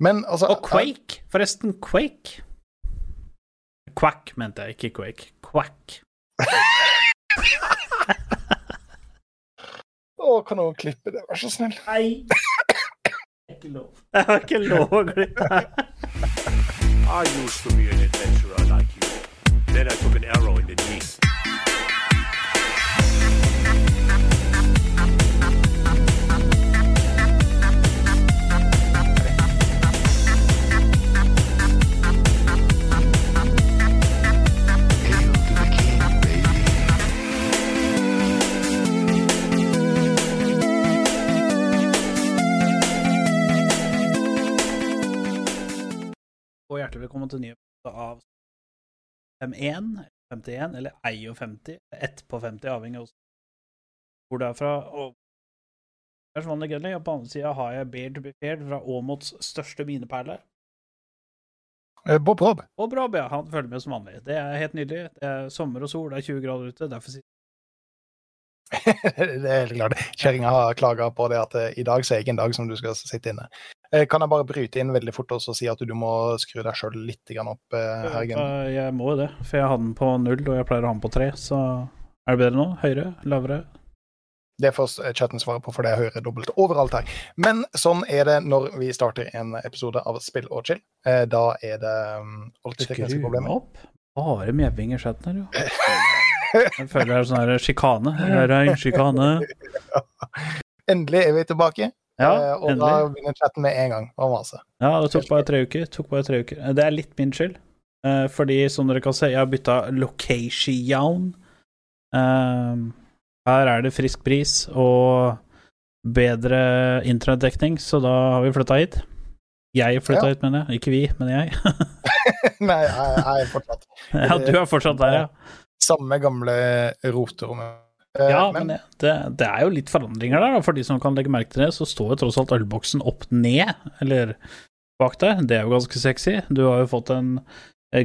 Men altså Og Quake, forresten. Quake. Quack, mente jeg, ikke Quake. Quack. Å, kan noen klippe det, vær så snill? Nei. Det er ikke lov. Det var ikke lov å glippe. I used to be an adventurer like you. Then I took an arrow in the knee. Og hjertelig velkommen til en ny episode av 51, 51 eller 51, ett på 50, avhengig av hvor det er fra. Og det er som vanlig gønlig, og på andre sida har jeg Beard to be fared fra Åmots største mineperle. Eh, Bob Rob. Bob Rob, ja, han følger med som vanlig. Det er helt nydelig. Det er sommer og sol, det er 20 grader ute. Derfor sitter det er helt klart. Kjerringa har klaga på det at eh, i dag så er ikke en dag som du skal sitte inne. Eh, Kan jeg bare bryte inn veldig fort og si at du må skru deg sjøl litt opp, eh, Hergen? Jeg må jo det, for jeg hadde den på null, og jeg pleier å ha den på tre, så er det bedre nå? Høyere? Lavere? Det får eh, chatten svare på, for det hører dobbelt overalt her. Men sånn er det når vi starter en episode av Spill og chill. Da er det um, alltid tekniske Skru problemer. opp? Bare mjauing i chatten her, jo. Jeg føler det er sånn her sjikane. Her er en sjikane. Endelig er vi tilbake, Ja, eh, og da begynner chatten med en gang å mase. Ja, det tok bare tre uker. Tok bare tre uker. Det er litt min skyld. Eh, Fordi, som dere kan se, jeg har bytta location. Eh, Her er det frisk pris og bedre internettdekning, så da har vi flytta hit. Jeg flytta Ja. hit, mener jeg. Ikke vi, men jeg. Nei, jeg, jeg er fortsatt ja, du er fortsatt der, ja. samme gamle roterommet. Eh, Ja, men men det, det er jo litt forandringer der. For de som kan legge merke til det, så står jo tross alt ølboksen opp ned, eller bak der. Det er jo ganske sexy. Du har jo fått en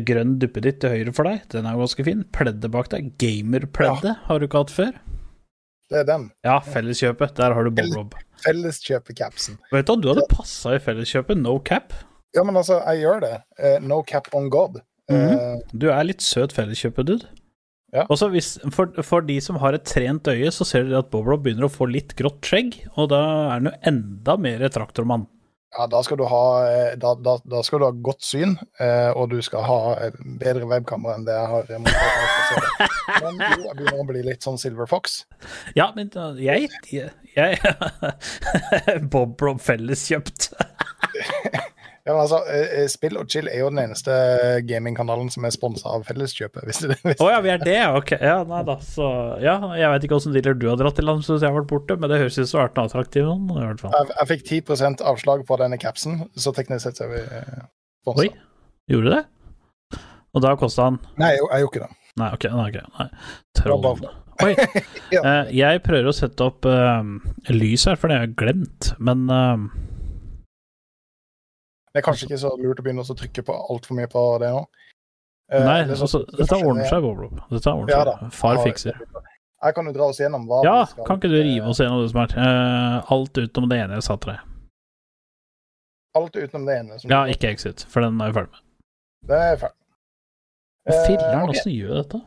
grønn duppe ditt til høyre for deg. Den er jo ganske fin. Pleddet bak deg. Gamerpleddet har du ikke hatt før. det er den. Ja, Felleskjøpet. Der har du Bob Rob. Felleskjøpecapsen. Vet du hva, du hadde passa i Felleskjøpet. No cap. Ja, men altså, jeg gjør det. Eh, no cap on God. Eh, Du er litt søt Felleskjøpet-dude. Ja. Også hvis, for, for de som har et trent øye, så ser dere at Bob Rob begynner å få litt grått skjegg, og da er han jo enda mer traktormann. ja, da skal du ha eh, da, da, da skal du ha godt syn, eh, og du skal ha bedre webkamera enn det jeg har. Men jo, jeg begynner å bli litt sånn Silver Fox. Ja, men jeg, jeg, jeg Bob Rob Felleskjøpt. Ja, men altså, eh, eh, Spill og chill er jo den eneste gamingkanalen som er sponsa av Felleskjøpet. Hvis det, hvis Å ja, vi er det, ok. Ja, nei da, så Ja, jeg vet ikke åssen dealer du har dratt til land mens jeg har vært borte, men det høres ut som du har vært en attraktiv noen, i hvert fall. jeg, jeg fikk 10% avslag på denne capsen, så teknisk sett så er vi eh, sponsa. Oi, gjorde du det? Og da kosta han Nei, jeg, jeg gjorde ikke det. Nei, ok, nei, okay, Nei. Troll. Oi. Ja. Eh, jeg prøver å sette opp uh, lys her, for det har jeg glemt, men eh, Det er kanskje ikke så lurt å begynne å trykke på altfor mye på det nå. Eh, Nei, det sånn- altså, dette ordner seg, Bob Rob. Dette ordner seg. Ja, Far fikser. Her kan du dra oss gjennom hva Ja, vi skal kan ikke du rive oss gjennom det som er uh, Alt utenom det ene jeg sa til deg. Alt utenom det ene. Som Ja, ikke Exit, for den er jeg ferdig med. Det er ferdig. Eh, Filler'n, åssen okay. gjør dette?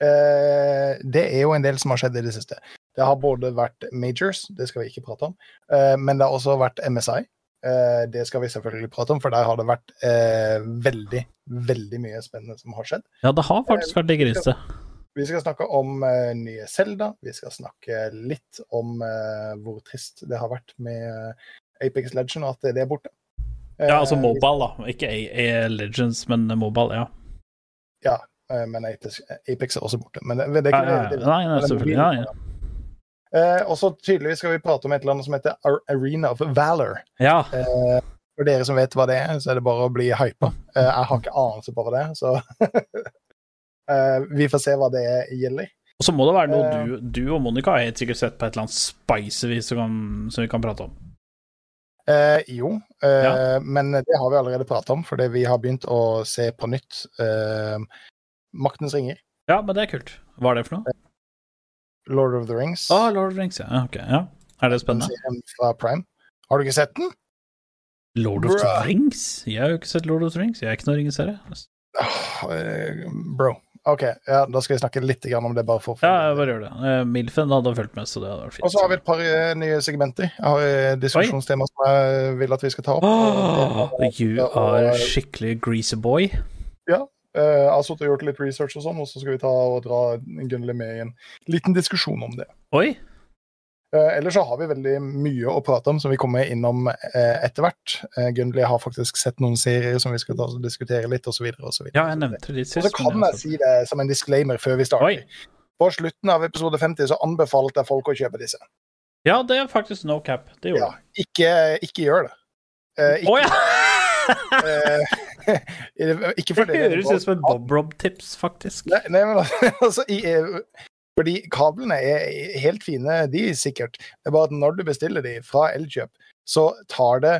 Uh, det er jo en del som har skjedd i det siste. Det har både vært majors, det skal vi ikke prate om, uh, men det har også vært MSI. Eh, det skal vi selvfølgelig prate om, for der har det vært eh, veldig, veldig mye spennende som har skjedd. Ja, det har faktisk vært det grise. Vi skal snakke om eh, nye Zelda. Vi skal snakke litt om eh, hvor trist det har vært med Apex Legend, og at det er borte. Ja, altså Eh, mobile, da. Ikke A A Legends, men mobile, ja. Ja, eh, men Apex, Apex er også borte. Men det, det ja, ikke ja, det. ja. Nei, nei, selvfølgelig. Eh, og så tydeligvis skal vi prate om et eller annet som heter Ar- Arena of Valor. ja. Eh, for dere som vet hva det er, så er det bare å bli hypa. Eh, jeg har ikke anelse på hva det er, så eh, vi får se hva det gjelder. Og så må det være noe Eh. du, du og Monica har helt sikkert sett på et eller annet spicy vis som, som vi kan prate om. Eh, jo, eh, Ja. men det har vi allerede pratet om, fordi vi har begynt å se på nytt Maktens ringer, Ja, men det er kult. Hva er det for noe? Lord of the Rings. Ah, Lord of the Rings, ja. Ok, ja. Er det spennende? fra Prime. Har du ikke sett den? Lord of the Rings? Jeg har jo ikke sett Lord of the Rings. Jeg er ikke noen ringeserie. Eh, Bro. OK, ja, da skal vi snakke litt om det, bare for Ja, bare gjør det. Eh, Milfen hadde fulgt med, så det hadde vært fint. Og så har vi et par eh, nye segmenter. Jeg har diskusjonstema som jeg vil at vi skal ta opp. Oh, you are skikkelig greasy boy. Eh, jeg har sittet og gjort litt research og sånn, og så skal vi ta og dra Gunnli med i en liten diskusjon om det. Oi! Eh, ellers så har vi veldig mye å prate om som vi kommer innom eh, etter hvert. Eh, Gunnli har faktisk sett noen serier som vi skal ta og diskutere litt, osv. Ja, jeg nevnte det sist. Og så kan jeg si det som en disclaimer før vi starter. Oi. På slutten av episode 50 så anbefalte jeg folk å kjøpe disse. Ja, det er faktisk no cap. Det gjorde Ja, ikke, ikke gjør det. Eh, Å ikke, ja! Eh, for Det høres ut som et Bob Rob-tips, faktisk. Nei, nei men altså, i, eh, Fordi kablene er helt fine, de sikkert. Det er bare at når du bestiller de fra Elkjøp, så tar det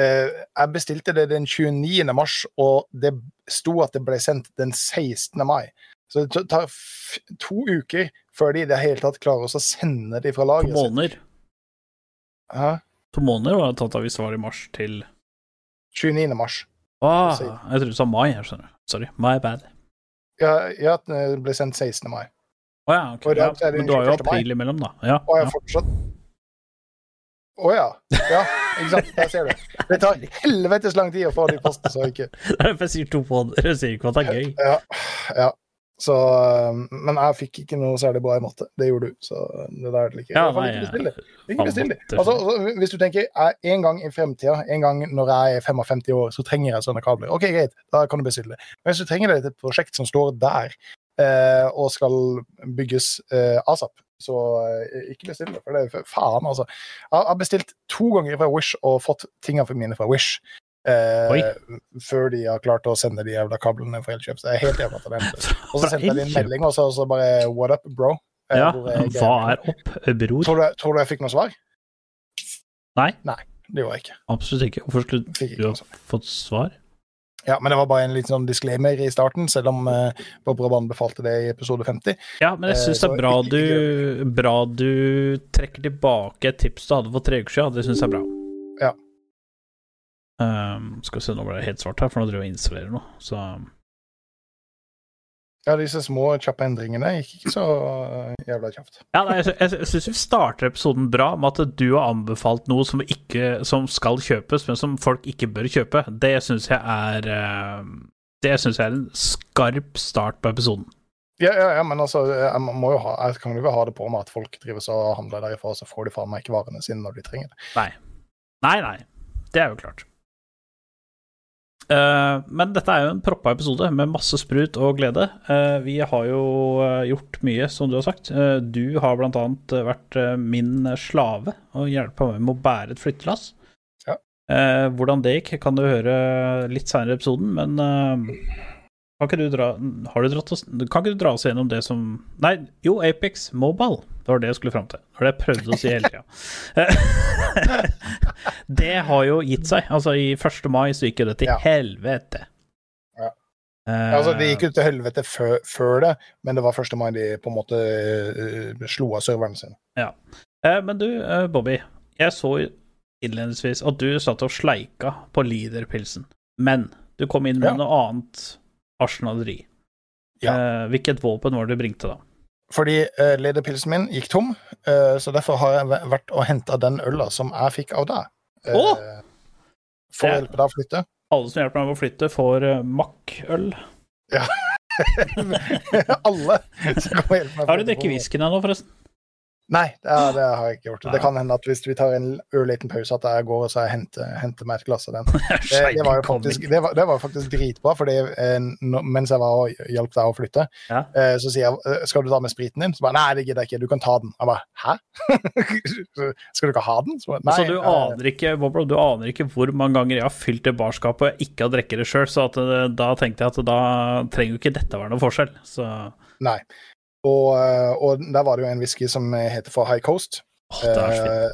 eh, Jeg bestilte det den 29. mars, og det sto at det ble sendt den 16. mai. Så det tar to uker før de i det hele tatt klarer å sende de fra To lageret sitt. måneder. Hæ? To måneder var det tatt av hvis det var i mars til 29. mars. ah, Jeg trodde du sa mai. Sorry. My bad. Ja, ja, det ble sendt 16. mai. Å ja, ok. Ja, det men du har jo april imellom, da. Ja. Og jeg ja. fortsatt Å ja. Ja, ikke sant. Der ser du. Det tar helvetes lang tid å få de postene, så ikke Det er derfor sier to måneder. Jeg sier ikke at det er gøy. Ja. ja. Så um, Men jeg fikk ikke noe særlig bra i matte. Det gjorde du, så det der er det. Ja, nei, ikke bestill det. Ikke bestill det. Altså, altså, hvis du tenker jeg, en gang i fremtida, en gang når jeg er 55 år, så trenger jeg sånne kabler. Ok, greit, da kan du bestille det. Men hvis du trenger det til et prosjekt som står der, eh, og skal bygges eh, asap, så eh, ikke bestill det. For det er faen, altså. Jeg har bestilt to ganger fra Wish og fått tingene mine fra Wish. Eh, før de har klart å sende de jævla kablene fra Elkjøp. Så det er helt jævla. Og så sendte jeg en melding, og så, bare What up, bro? Eh, Ja, er hva er opp, bror? Tror du, tror du jeg fikk noe svar? Nei. Det gjorde jeg ikke. Absolutt ikke. Hvorfor skulle du ha fått svar? Ja, men det var bare en liten sånn disclaimer i starten, selv om eh, Bob Raban befalte det i episode 50. Ja, men jeg Eh, syns det er bra du, bra du trekker tilbake et tips du hadde for tre uker siden. Det syns jeg er bra. Um, skal vi se, nå ble det helt svart her, for nå driver jeg og installerer noe. Så Ja, disse små, kjappe endringene gikk ikke så eh, jævla kjapt. Ja, nei, jeg, jeg, syns vi starter episoden bra med at du har anbefalt noe som, ikke, som skal kjøpes, men som folk ikke bør kjøpe. Det syns jeg er eh, Det syns jeg er en skarp start på episoden. Ja, ja, ja, men altså, jeg må jo ha, jeg kan jo ikke ha det på meg at folk driver så og handler derifra, så får de faen meg ikke varene sine når de trenger det. Nei. Nei, nei. Det er jo klart. Eh, men dette er jo en proppa episode med masse sprut og glede. Uh, vi har jo eh, gjort mye, som du har sagt. Uh, du har eh, vært min slave og hjelpa meg med å bære et flyttelass. Ja. Hvordan det gikk, kan du høre litt seinere i episoden, men kan ikke du dra Har du dratt oss Kan ikke du dra oss gjennom det som Nei, jo, Apex Mobile. Det var det jeg skulle fram til. Det var det jeg prøvde å si hele tida. det har jo gitt seg. Altså, i 1. mai så gikk jo det til Ja. helvete. Ja. Eh, Altså, Det gikk jo til helvete før, før det, men det var 1. mai de på en måte uh, slo av serveren sin. Ja. men du, eh, Bobby. Jeg så innledningsvis at du satt og sleika på Lider-pilsen. Men du kom inn med Ja. noe annet arsenaleri. Ja. Eh, hvilket våpen var det du bringte da? Fordi uh, lederpilsen min gikk tom, eh, så derfor har jeg væ- vært og henta den øla som jeg fikk av deg. eh, Åh! For å hjelpe deg å flytte. Alle som hjelper meg med å flytte, får uh, Ja. Alle som kan hjelpe meg. å Har du drukket whiskyen ennå, forresten? Nei, det, er- det har jeg ikke gjort. Nei. Det kan hende at hvis vi tar en ørliten pause, at jeg går og så henter, henter meg et glass av den. Det, det, var jo faktisk, det, var, det var faktisk dritbra, fordi eh, mens jeg var og hjalp deg å flytte, Ja. eh, så sier jeg eh, skal du ta med spriten din? Så bare nei, det gidder jeg ikke, du kan ta den. Jeg bare hæ? skal du ikke ha den? Så bare, nei, Så du aner ikke Boblo, du aner ikke hvor mange ganger jeg har fylt det barskapet og ikke har drukket det sjøl, så at, da tenkte jeg at da trenger jo ikke dette være noe forskjell. Så Nei. Og, eh, og der var det jo en whisky som heter for High Coast, fint. eh,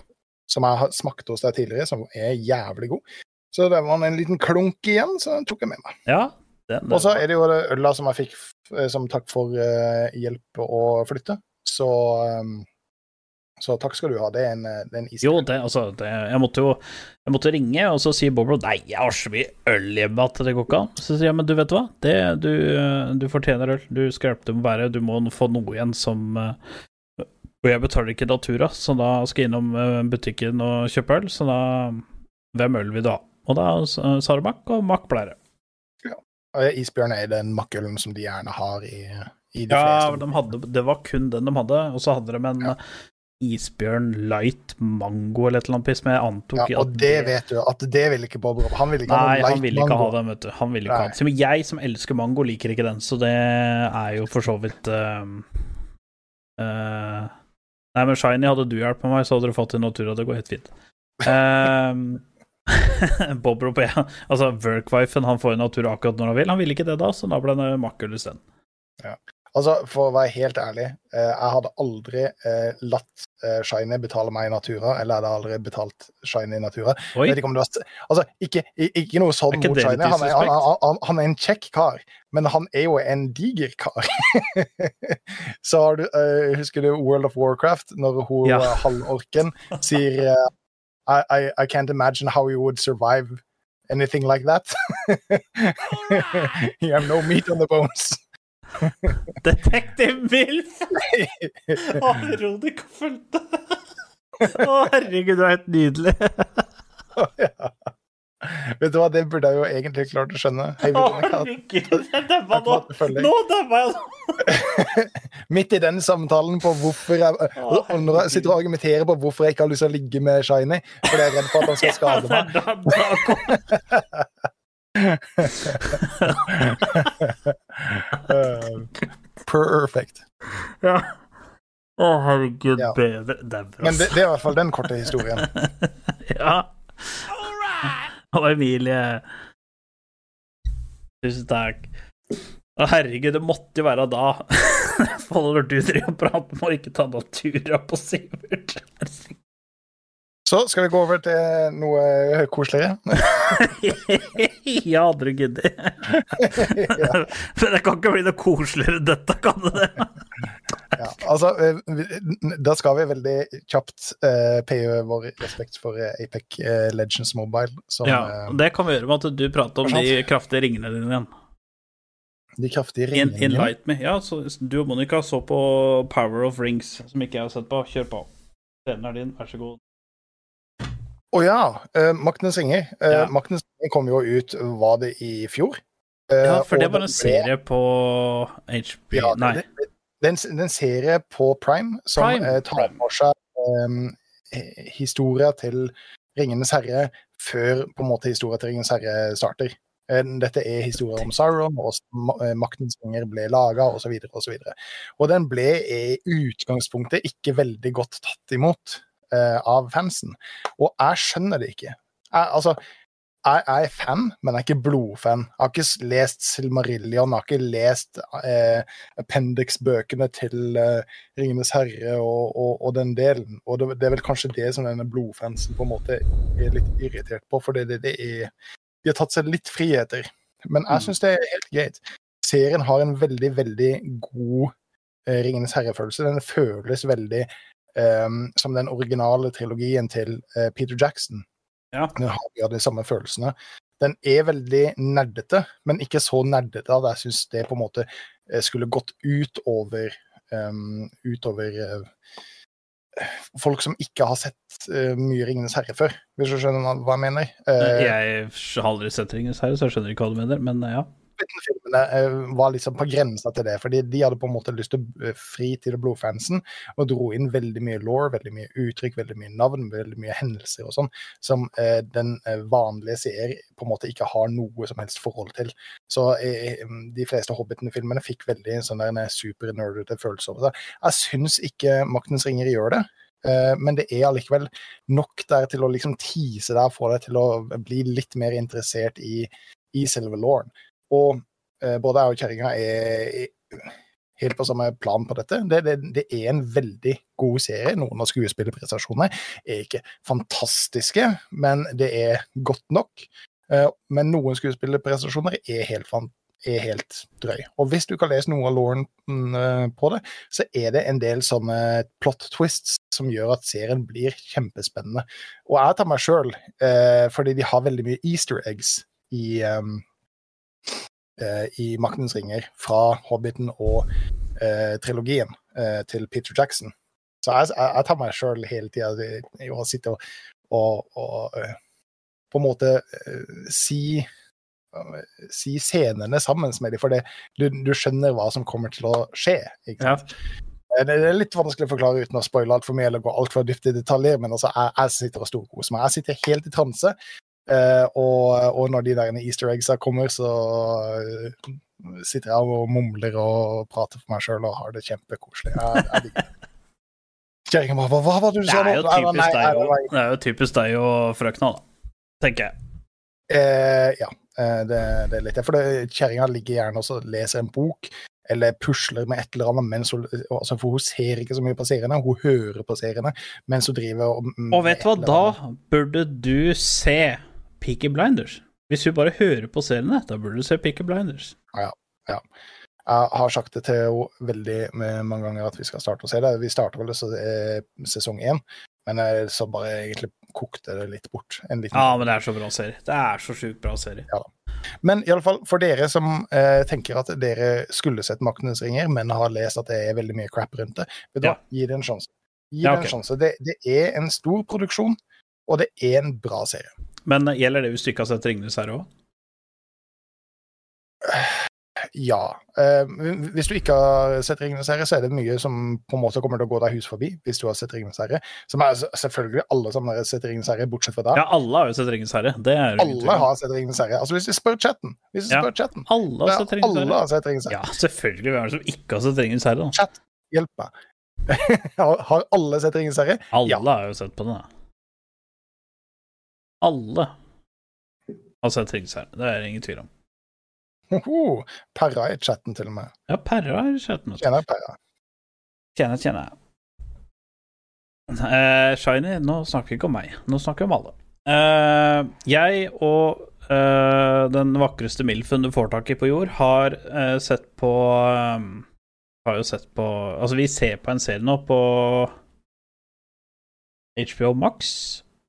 som jeg har smakt hos deg tidligere, som er jævlig god. Så det var en liten klunk igjen, så den tok jeg med meg. Ja, den, Og så er det jo øla som jeg fikk som takk for eh, hjelp å flytte. Så, um, Så takk skal du ha. Det er en, eh, det er en Jo, det, altså, det, jeg måtte jo jeg måtte ringe, og så sier Boblo Nei, jeg har så mye øl hjemme at det går ikke an. Så sier jeg, men du vet hva, det, du, eh, du fortjener øl. Du skal hjelpe dem å bære. Du må få noe igjen som eh, Og jeg betaler ikke Natura, så da skal jeg innom butikken og kjøpe øl, så da Hvem øl vil du ha? Og da sa du Mack, og Mack ble det. Ja. Isbjørn er den makkølen som de gjerne har i, Ja, de hadde, det var kun den de hadde, og så hadde de en Ja. Isbjørn light mango eller et eller annet piss, men jeg antok Ja, og det vet du, at det vil ikke Bob Rob. Han vil ikke ha Nei, han vil ikke mango. ha den, vet du. Han vil ikke Nei. ha den. Så, Men jeg som elsker mango, liker ikke den, så det er jo for så vidt uh, uh, Nei, men Shiny, hadde du hjulpet meg, så hadde du fått en Natura. Det går helt fint. Uh, Bob Rob, ja. Altså, Workwifen, han får en Natura akkurat når han vil. Han ville ikke det da, så da ble det Makkøl isteden. Altså, For å være helt ærlig, eh, jeg hadde aldri eh, latt eh, Shiny betale meg i Natura, eller jeg hadde aldri betalt Shiny i Natura. Oi, vet ikke om du har s- Altså, ikke, ikke noe sånn ikke mot Shiny. Han er, han, han, han er en kjekk kar, men han er jo en diger kar. Så har du, eh, husker du World of Warcraft, når hun Ja. halvorken sier eh, I, I, I can't imagine how you would survive anything like that. you have no meat on the bones. Detektiv Milf! Å, Veronica fulgte. Å, herregud, du er helt nydelig. ja. Vet du hva, det burde jeg jo egentlig klart å skjønne. Hei, Å, herregud, jeg demma nå. Nå demma jeg. Midt i den samtalen på hvorfor jeg, oh, sitter og argumenterer på hvorfor jeg ikke har lyst til å ligge med Shiny, fordi jeg er redd for at han skal skade meg. Perfect. Ja. Å, herregud, Ja. bedre Demmer, Men det, det er i hvert fall den korte historien. Ja. Og Emilie Tusen takk. Å, herregud, det måtte jo være da. For når du driver og prater, må ikke ta natura på Sivert. Så skal vi gå over til noe koseligere. ja, du gidder. Men det kan ikke bli noe koseligere dette, kan det det? Ja, altså, eh, da skal vi veldig kjapt uh, paye vår respekt for eh, Apex eh, Legends Mobile, som Ja, det kan vi gjøre med at du prater om de kraftige ringene dine igjen. de kraftige In, ringene. Enlight Me. Ja, så du og Monica så på Power of Rings, som ikke jeg har sett på. Kjør på. Scenen er din, vær så god. Å ja! Uh, Maktens ringer. Uh, Ja. Maktens ringer kom jo ut, var det i fjor? Uh, Ja, for det var en serie på HBO Ja, Nei. Det, er en, er serie på Prime som Prime, eh, tar for seg um, historia til Ringenes herre før på en måte historia til Ringenes herre starter. Eh, Dette er historier om Sauron, og hvordan eh, Maktens ringer ble laga, osv. Og, og den ble i utgangspunktet ikke veldig godt tatt imot eh, av fansen. Og jeg skjønner det ikke. Jeg, altså, jeg, jeg er fan, men jeg er ikke blodfan. Jeg har ikke lest Silmarillion, jeg har ikke lest eh, Appendix-bøkene til eh, Ringenes herre og, og, og den delen. Og det, det er vel kanskje det som denne blodfansen på en måte er litt irritert på, for det, det, det er De har tatt seg litt friheter. Men Mm. jeg syns det er helt greit. Serien har en veldig, veldig god eh, Ringenes herre-følelse. Den føles veldig som den originale trilogien til eh, Peter Jackson. Ja. Den har av de samme følelsene. Den er veldig nerdete, men ikke så nerdete at jeg syns det på en måte eh, skulle gått utover um, utover uh, folk som ikke har sett uh, mye Ringenes herre før, hvis du skjønner hva- hva jeg mener. Uh, Jeg har aldri sett Ringenes herre, så jeg skjønner ikke hva du mener, men ja. Filmene eh, var liksom på grensa til det, fordi de hadde på en måte lyst til eh, fri til blodfansen, og dro inn veldig mye law, veldig mye uttrykk, veldig mye navn, veldig mye hendelser og sånn, som eh, den eh, vanlige seer på en måte ikke har noe som helst forhold til. Så eh, de fleste Hobbiten-filmene fikk veldig en sånn supernerdete følelse over seg. Jeg syns ikke Maktens ringer gjør det. Men det er allikevel nok der til å liksom tease deg og få deg til å bli litt mer interessert i, i selve lawen. Og eh, både jeg og kjerringa er helt på samme plan på dette. Det, det, det er en veldig god serie. Noen av skuespillerprestasjonene er ikke fantastiske, men det er godt nok. Eh, men noen skuespillerprestasjoner er helt, fantastiske er helt drøy. Og hvis du kan lese noe av Lauren mm, på det, så er det en del sånne plot twists som gjør at serien blir kjempespennende. Og jeg tar meg sjøl, eh, fordi de har veldig mye easter eggs i, um, eh, i Maktens ringer fra Hobbiten og eh, trilogien eh, til Peter Jackson. Så jeg, jeg, tar meg sjøl hele tida i å sitte og, og, og eh, på en måte eh, si si scenene sammen med dem, for det, du, du skjønner hva som kommer til å skje. Eh, Det det er litt vanskelig å forklare uten å spoile altfor mye eller gå altfor dypt i detaljer, men altså, jeg, jeg sitter og storkoser meg. Jeg sitter helt i transe, eh, og, og når de der easter eggsa kommer, så eh, sitter jeg og mumler og prater for meg sjøl og har det kjempekoselig. Jeg, jeg digger det. Kjerringa bare hva, var det du sa nå? Det er jo typisk deg og frøkna, da. Tenker jeg. Eh, ja, eh, det, det er litt det. For kjerringa ligger gjerne også og leser en bok, eller pusler med et eller annet, mens hun, altså, for hun ser ikke så mye på seriene, hun hører på seriene mens hun driver og Og vet du hva, da burde du se Peaky Blinders. Hvis du bare hører på seriene, da burde du se Peaky Blinders. Ja, Jeg har sagt det til henne veldig mange ganger at vi skal starte å se det. Vi starter vel så, eh, sesong én, men så bare egentlig kokte det litt bort. En liten Ja, men det er så bra serie. Det er så sjukt bra serie. Men i alle fall, for dere som eh, tenker at dere skulle sett Maktens ringer, men har lest at det er veldig mye crap rundt det, du Ja. gi det en sjanse. Gi Ja, det en sjanse. Det, det er en stor produksjon, og det er en bra serie. Men eh, gjelder det hvis du ikke har sett Ringenes herre òg? Ja. Eh, hvis du ikke har sett Ringenes herre, så er det mye som på en måte kommer til å gå deg hus forbi, hvis du har sett Ringenes herre. Som er selvfølgelig alle som har sett Ringenes herre, bortsett fra deg. Ja, alle har jo sett Ringenes herre. Er Alle har sett Ringenes herre. Altså hvis du spør chatten. Hvis du Ja. spør chatten. Alle har sett er Ringenes herre. Ja, selvfølgelig. Hvem er det som ikke har sett Ringenes herre? da? Chat, hjelp meg. har alle sett Ringenes herre? Alle Ja. har jo sett på den. da. Alle har sett Ringenes herre. Det er det ingen tvil om. Oho, Perra i chatten til og med. Ja, Perra i chatten. Tjener Perra. Tjener, tjener. Eh, Shiny, nå snakker vi ikke om meg. Nå snakker vi om alle. Uh, jeg og uh, den vakreste milfen du får tak i på jord, har sett på Har jo sett på Altså, vi ser på en serie nå på HBO Max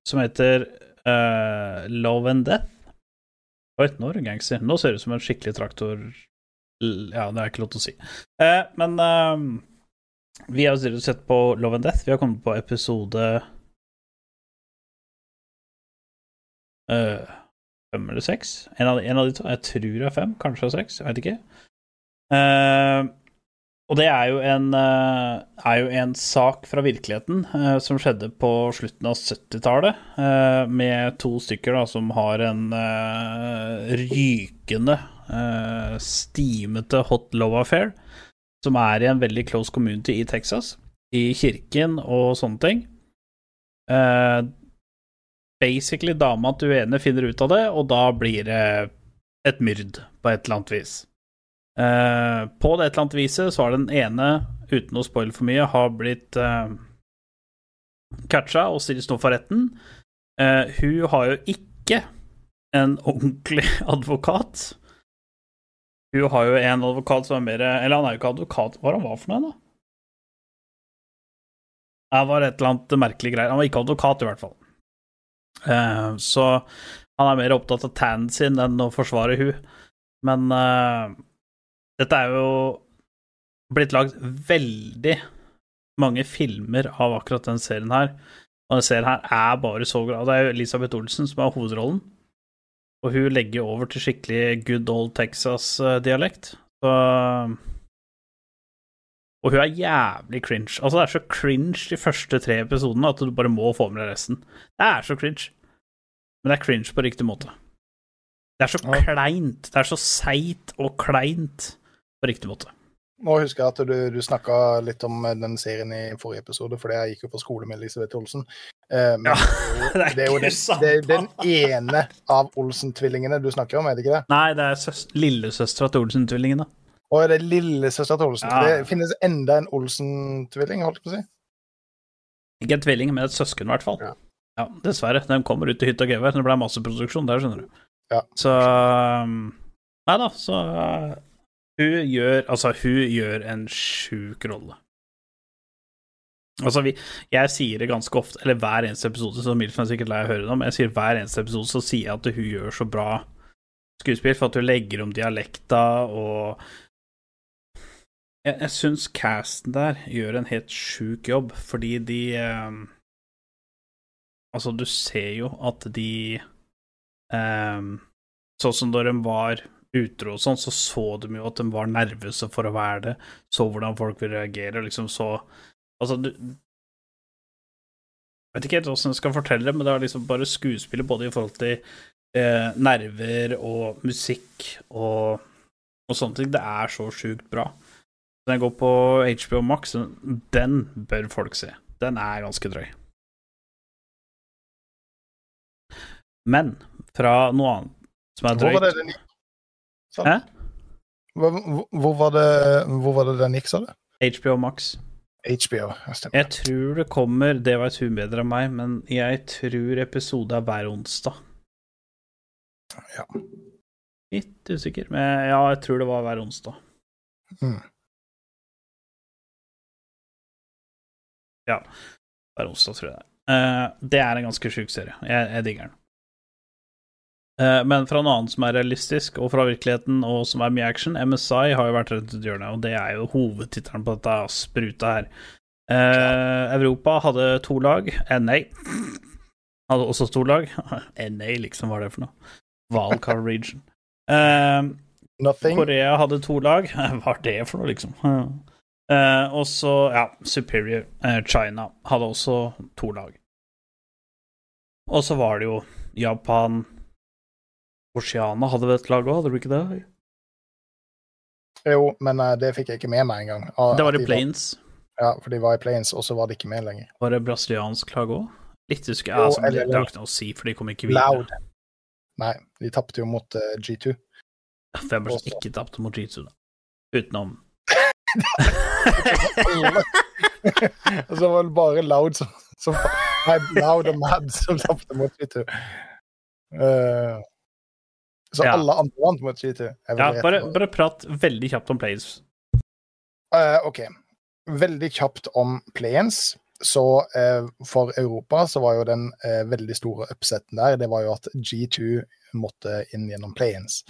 som heter eh, Love and Death. Nå er gangster. Nå ser det ut som en skikkelig traktor... Ja, det er ikke lov til å si. Uh, men uh, vi har jo sett på Love and Death. Vi har kommet på episode eh, fem eller seks. En en av de to. Jeg tror det er fem, kanskje seks. Jeg vet ikke. Eh, og det er jo en, eh, er jo en sak fra virkeligheten eh, som skjedde på slutten av 70-tallet, eh, med to stykker da, som har en rykende, stimete hot love affair, som er i en veldig close community i Texas, i kirken og sånne ting. Basically, dama til uene finner ut av det, og da blir det et myrd på et eller annet vis. Eh, på det et eller annet viset så har den ene, uten å spoile for mye, har blitt uh, catcha og stilles nå for retten. Uh, hun har jo ikke en ordentlig advokat. Hun har jo en advokat som er mer Eller han er jo ikke advokat, hva var han for noe, da? Det var et eller annet merkelig greier. Han var ikke advokat, i hvert fall. Eh, så han er mer opptatt av tannen sin enn å forsvare hun. Men eh, dette er jo blitt lagd veldig mange filmer av akkurat den serien her. Og den serien her er bare så glad. Det er jo Elisabeth Olsen som er hovedrollen. Og hun legger over til skikkelig good old Texas-dialekt. Så Og hun er jævlig cringe. Altså, det er så cringe de første tre episodene at du bare må få med deg resten. Det er så cringe. Men det er cringe på riktig måte. Det er så Ja. kleint. Det er så seigt og kleint på riktig måte. Nå husker jeg at du, du snakka litt om eh, den serien i forrige episode, fordi jeg gikk jo på skole med Elisabeth Olsen. Um, Ja, det er jo, det er det det er den ene av Olsen-tvillingene du snakker om, er det ikke det? Nei, det er søs lillesøstera til Olsen-tvillingene. Å, er det lillesøstera til Olsen? Ja. Det finnes enda en Olsen-tvilling, holdt jeg på å si. Ikke en tvilling, men et søsken, i hvert fall. Ja. Ja, dessverre. De kommer ut i hytte og gevær. Det ble masseproduksjon der, skjønner du. Ja. Så um, Nei da, så hun gjør Altså, hun gjør en sjuk rolle. Altså, vi, jeg sier det ganske ofte, eller hver eneste episode, så Milfen er sikkert lei av å høre det, men jeg sier hver eneste episode så sier jeg at hun gjør så bra skuespill, for at hun legger om dialekta og Jeg, jeg syns casten der gjør en helt sjuk jobb, fordi de eh, Altså, du ser jo at de eh, Sånn som da de var utro og sånn, så så de jo at de var nervøse for å være det, så hvordan folk vil reagere, liksom så Altså, du Jeg vet ikke helt hvordan jeg skal fortelle det, men det er liksom bare skuespillet både i forhold til eh, nerver og musikk og, og sånne ting. Det er så sjukt bra. Den går på HBO Max, den bør folk se. Den er ganske drøy. Men fra noe annet som er Hvor var det drøyt den gikk? Hæ? Hvor, hvor- hvor, var det, hvor var det den gikk, sa du? HBO Max. HBO. jeg Stemmer. Jeg tror det kommer, det vet hun bedre enn meg, men jeg tror episode er hver onsdag. Ja. Litt usikker, men ja, jeg tror det var hver onsdag. Mm. Ja, hver onsdag, tror jeg det er. Uh, det er en ganske sjuk serie. Jeg, jeg digger den. Eh, men fra noe annet som er realistisk, og fra virkeligheten, og som er mye action, MSI har jo vært rett rundt hjørnet, og det er jo hovedtittelen på dette spruta her. Eh, Europa hadde to lag. NA hadde også to lag. NA, liksom, hva er det for noe? Valcar Region. Eh, Korea hadde to lag. Hva er det for noe, liksom? Eh, og så, ja, Superior eh, China hadde også to lag. Og så var det jo Japan Oceana hadde vel et lag òg, hadde du ikke det? Jo, men eh, det fikk jeg ikke med meg engang. Ah, Det var i de Plains. Ja, for de var i Plains, og så var de ikke med lenger. Var det brasiliansk lag òg? Litt husker jeg, Altså, det, har ikke noe å si, for de kom ikke videre. Loud. Nei, de tapte jo mot uh, G2. Hvem var det som ikke tapte mot G2, da? Utenom og så var det bare Loud som, som Loud og Mad som tapte mot G2. Eh, så Ja. alle andre vant mot G2. er Ja, bare, bare prat veldig kjapt om Plays. Uh, OK. Veldig kjapt om play-ins. Så uh, for Europa så var jo den uh, veldig store upseten der, det var jo at G2 måtte inn gjennom play-ins.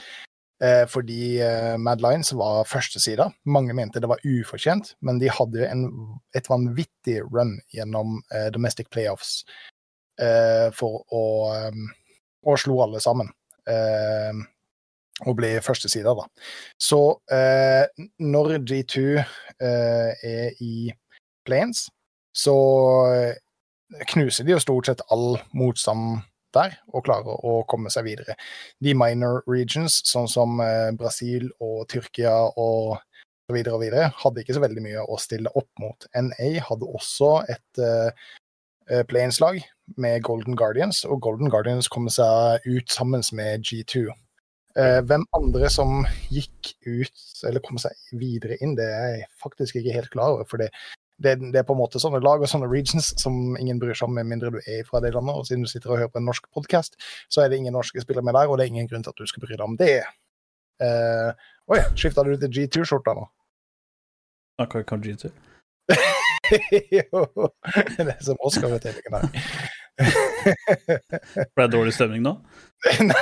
Fordi Mad Lines var førstesida. Mange mente det var ufortjent, men de hadde jo en, et vanvittig run gjennom domestic playoffs for å um, Og slo alle sammen. Eh, og bli førstesida, da. Så eh, når G2 eh, er i planes, så eh, knuser de jo stort sett all motstand der, og klarer å komme seg videre. De minor regions, sånn som eh, Brasil og Tyrkia og så videre og videre, hadde ikke så veldig mye å stille opp mot. NA hadde også et uh, planes-lag med Golden Guardians, og Golden Guardians kom seg ut sammen med G2. Eh, hvem andre som gikk ut, eller kom seg videre inn, det er jeg faktisk ikke helt klar over. For det, det, det er på en måte sånne lag og sånne regions som ingen bryr seg om, med mindre du er fra det landet. Og siden du sitter og hører på en norsk podkast, så er det ingen norske spillere med der, og det er ingen grunn til at du skal bry deg om det. Uh, oi, skifta du til G2-skjorta nå? Ikke om Jitsu. jo, det er som Oscar-utdelingen her. Ble det dårlig stemning nå? nei,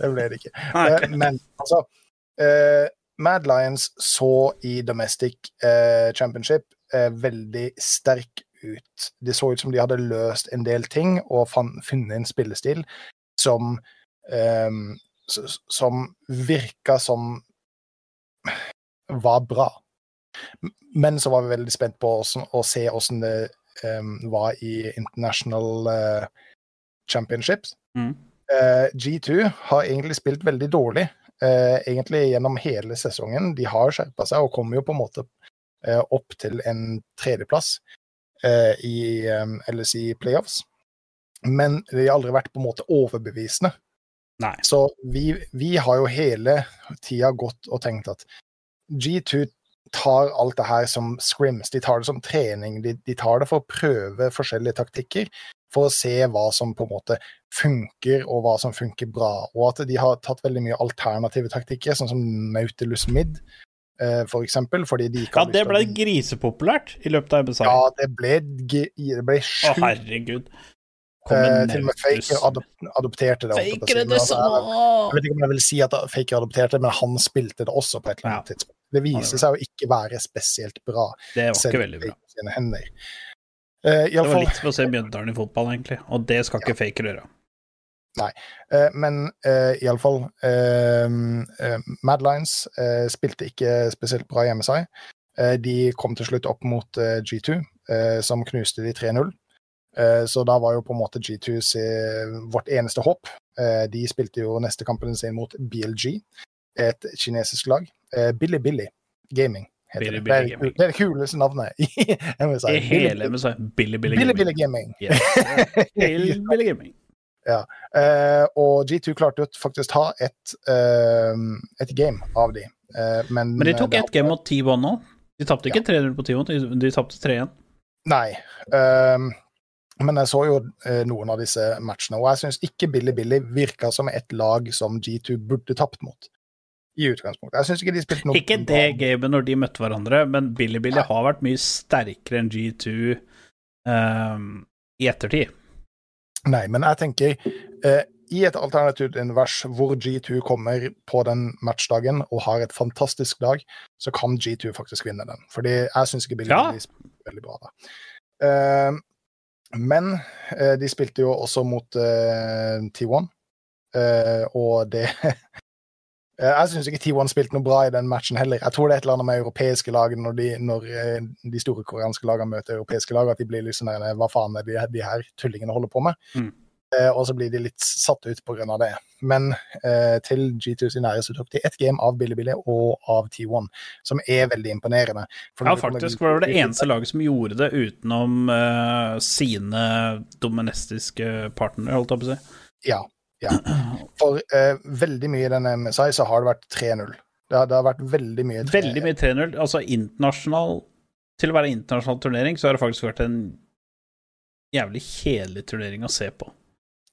det ble det ikke. Nei, Eh. Men altså uh, Mad Lions så i Domestic uh, Championship uh, veldig sterk ut. Det så ut som de hadde løst en del ting og funnet en spillestil som um, som virka som var bra. Men så var vi veldig spent på hvordan- å se åssen det um, var i International uh, Championships. Mm. Uh, G2 har egentlig spilt veldig dårlig, uh, egentlig gjennom hele sesongen. De har skjerpa seg og kommer jo på en måte eh, opp til en tredjeplass eh, i um, LSI playoffs. Men de har aldri vært på en måte overbevisende. Nei. Så vi, vi har jo hele tida gått og tenkt at G2 tar alt det her som scrims, de tar det som trening, de, de tar det for å prøve forskjellige taktikker. for å se hva som på en måte funker, og hva som funker bra. Og at de har tatt veldig mye alternative taktikker, sånn som Nautilus Mid, eh, for eksempel. Fordi de ikke Ja, det ble grisepopulært i løpet av MSI. Ja, det ble, det ble Å, herregud. Eh, til og med Faker adop adopterte det. Faker er det altså, sånn jeg- Jeg vet ikke om jeg vil si at Faker adopterte det, men han spilte det også på et eller annet Ja. tidspunkt. Det viser seg å ikke være spesielt bra. Det var ikke veldig bra. Sine hender. Uh, Det var litt som å se Mjøndalen i fotball, egentlig, og det skal ikke Faker gjøre. uh, men uh, iallfall uh, uh, Mad Lions eh, spilte ikke spesielt bra i MSI. Eh, de kom til slutt opp mot eh, G2, eh, som knuste de 3-0. Eh, så da var jo på en måte G2 se- vårt eneste håp. Eh, de spilte jo neste kampen sin mot BLG, et kinesisk lag. Eh, Billy Billy Gaming heter Billy det. Billy det, er, det er det kuleste navnet i MSI. I hele MSI. Billy Billy Billy. Billy Gaming. Billy Billy Gaming. Eh, og G2 klarte å faktisk ha et, eh, et game av de. Eh, men, Men de tok det- ett game mot T1 nå. De tapte ikke 3-0 på T1, de, de tapte 3-1. Nei. ehm, men jeg så jo eh, noen av disse matchene, og jeg syns ikke Billy Billy virka som et lag som G2 burde tapt mot. I utgangspunktet. Jeg syns ikke de spilte noe Ikke det gamet når de møtte hverandre, men Billy Billy har vært mye sterkere enn G2 um, i ettertid. Nei, men jeg tenker uh, i et alternativt univers hvor G2 kommer på den matchdagen og har et fantastisk dag, så kan G2 faktisk vinne den. Fordi jeg syns ikke Billy Ja. Billy spilte veldig bra da. Uh, men uh, de spilte jo også mot eh, T1, eh, og det Jeg syns ikke T1 spilte noe bra i den matchen heller. Jeg tror det er et eller annet med europeiske lag når de, når eh, de store koreanske lagene møter europeiske lag, at de blir litt sånn Hva faen er de, de her tullingene holder på med? Mm. Eh, og så blir de litt satt ut på grunn av det. Men eh, til G2 sin ære så tok de ett game av Billy Billy og av T1, som er veldig imponerende. Ja, det faktisk var det det eneste laget som gjorde det utenom eh, sine domestiske partnere, holdt jeg på å si. Ja. Ja. For eh, veldig mye i denne MSI så har det vært 3-0. Det, har- det har vært veldig mye 3 Veldig mye 3-0. Altså internasjonal Til å være internasjonal turnering, så har det faktisk vært en jævlig kjedelig turnering å se på.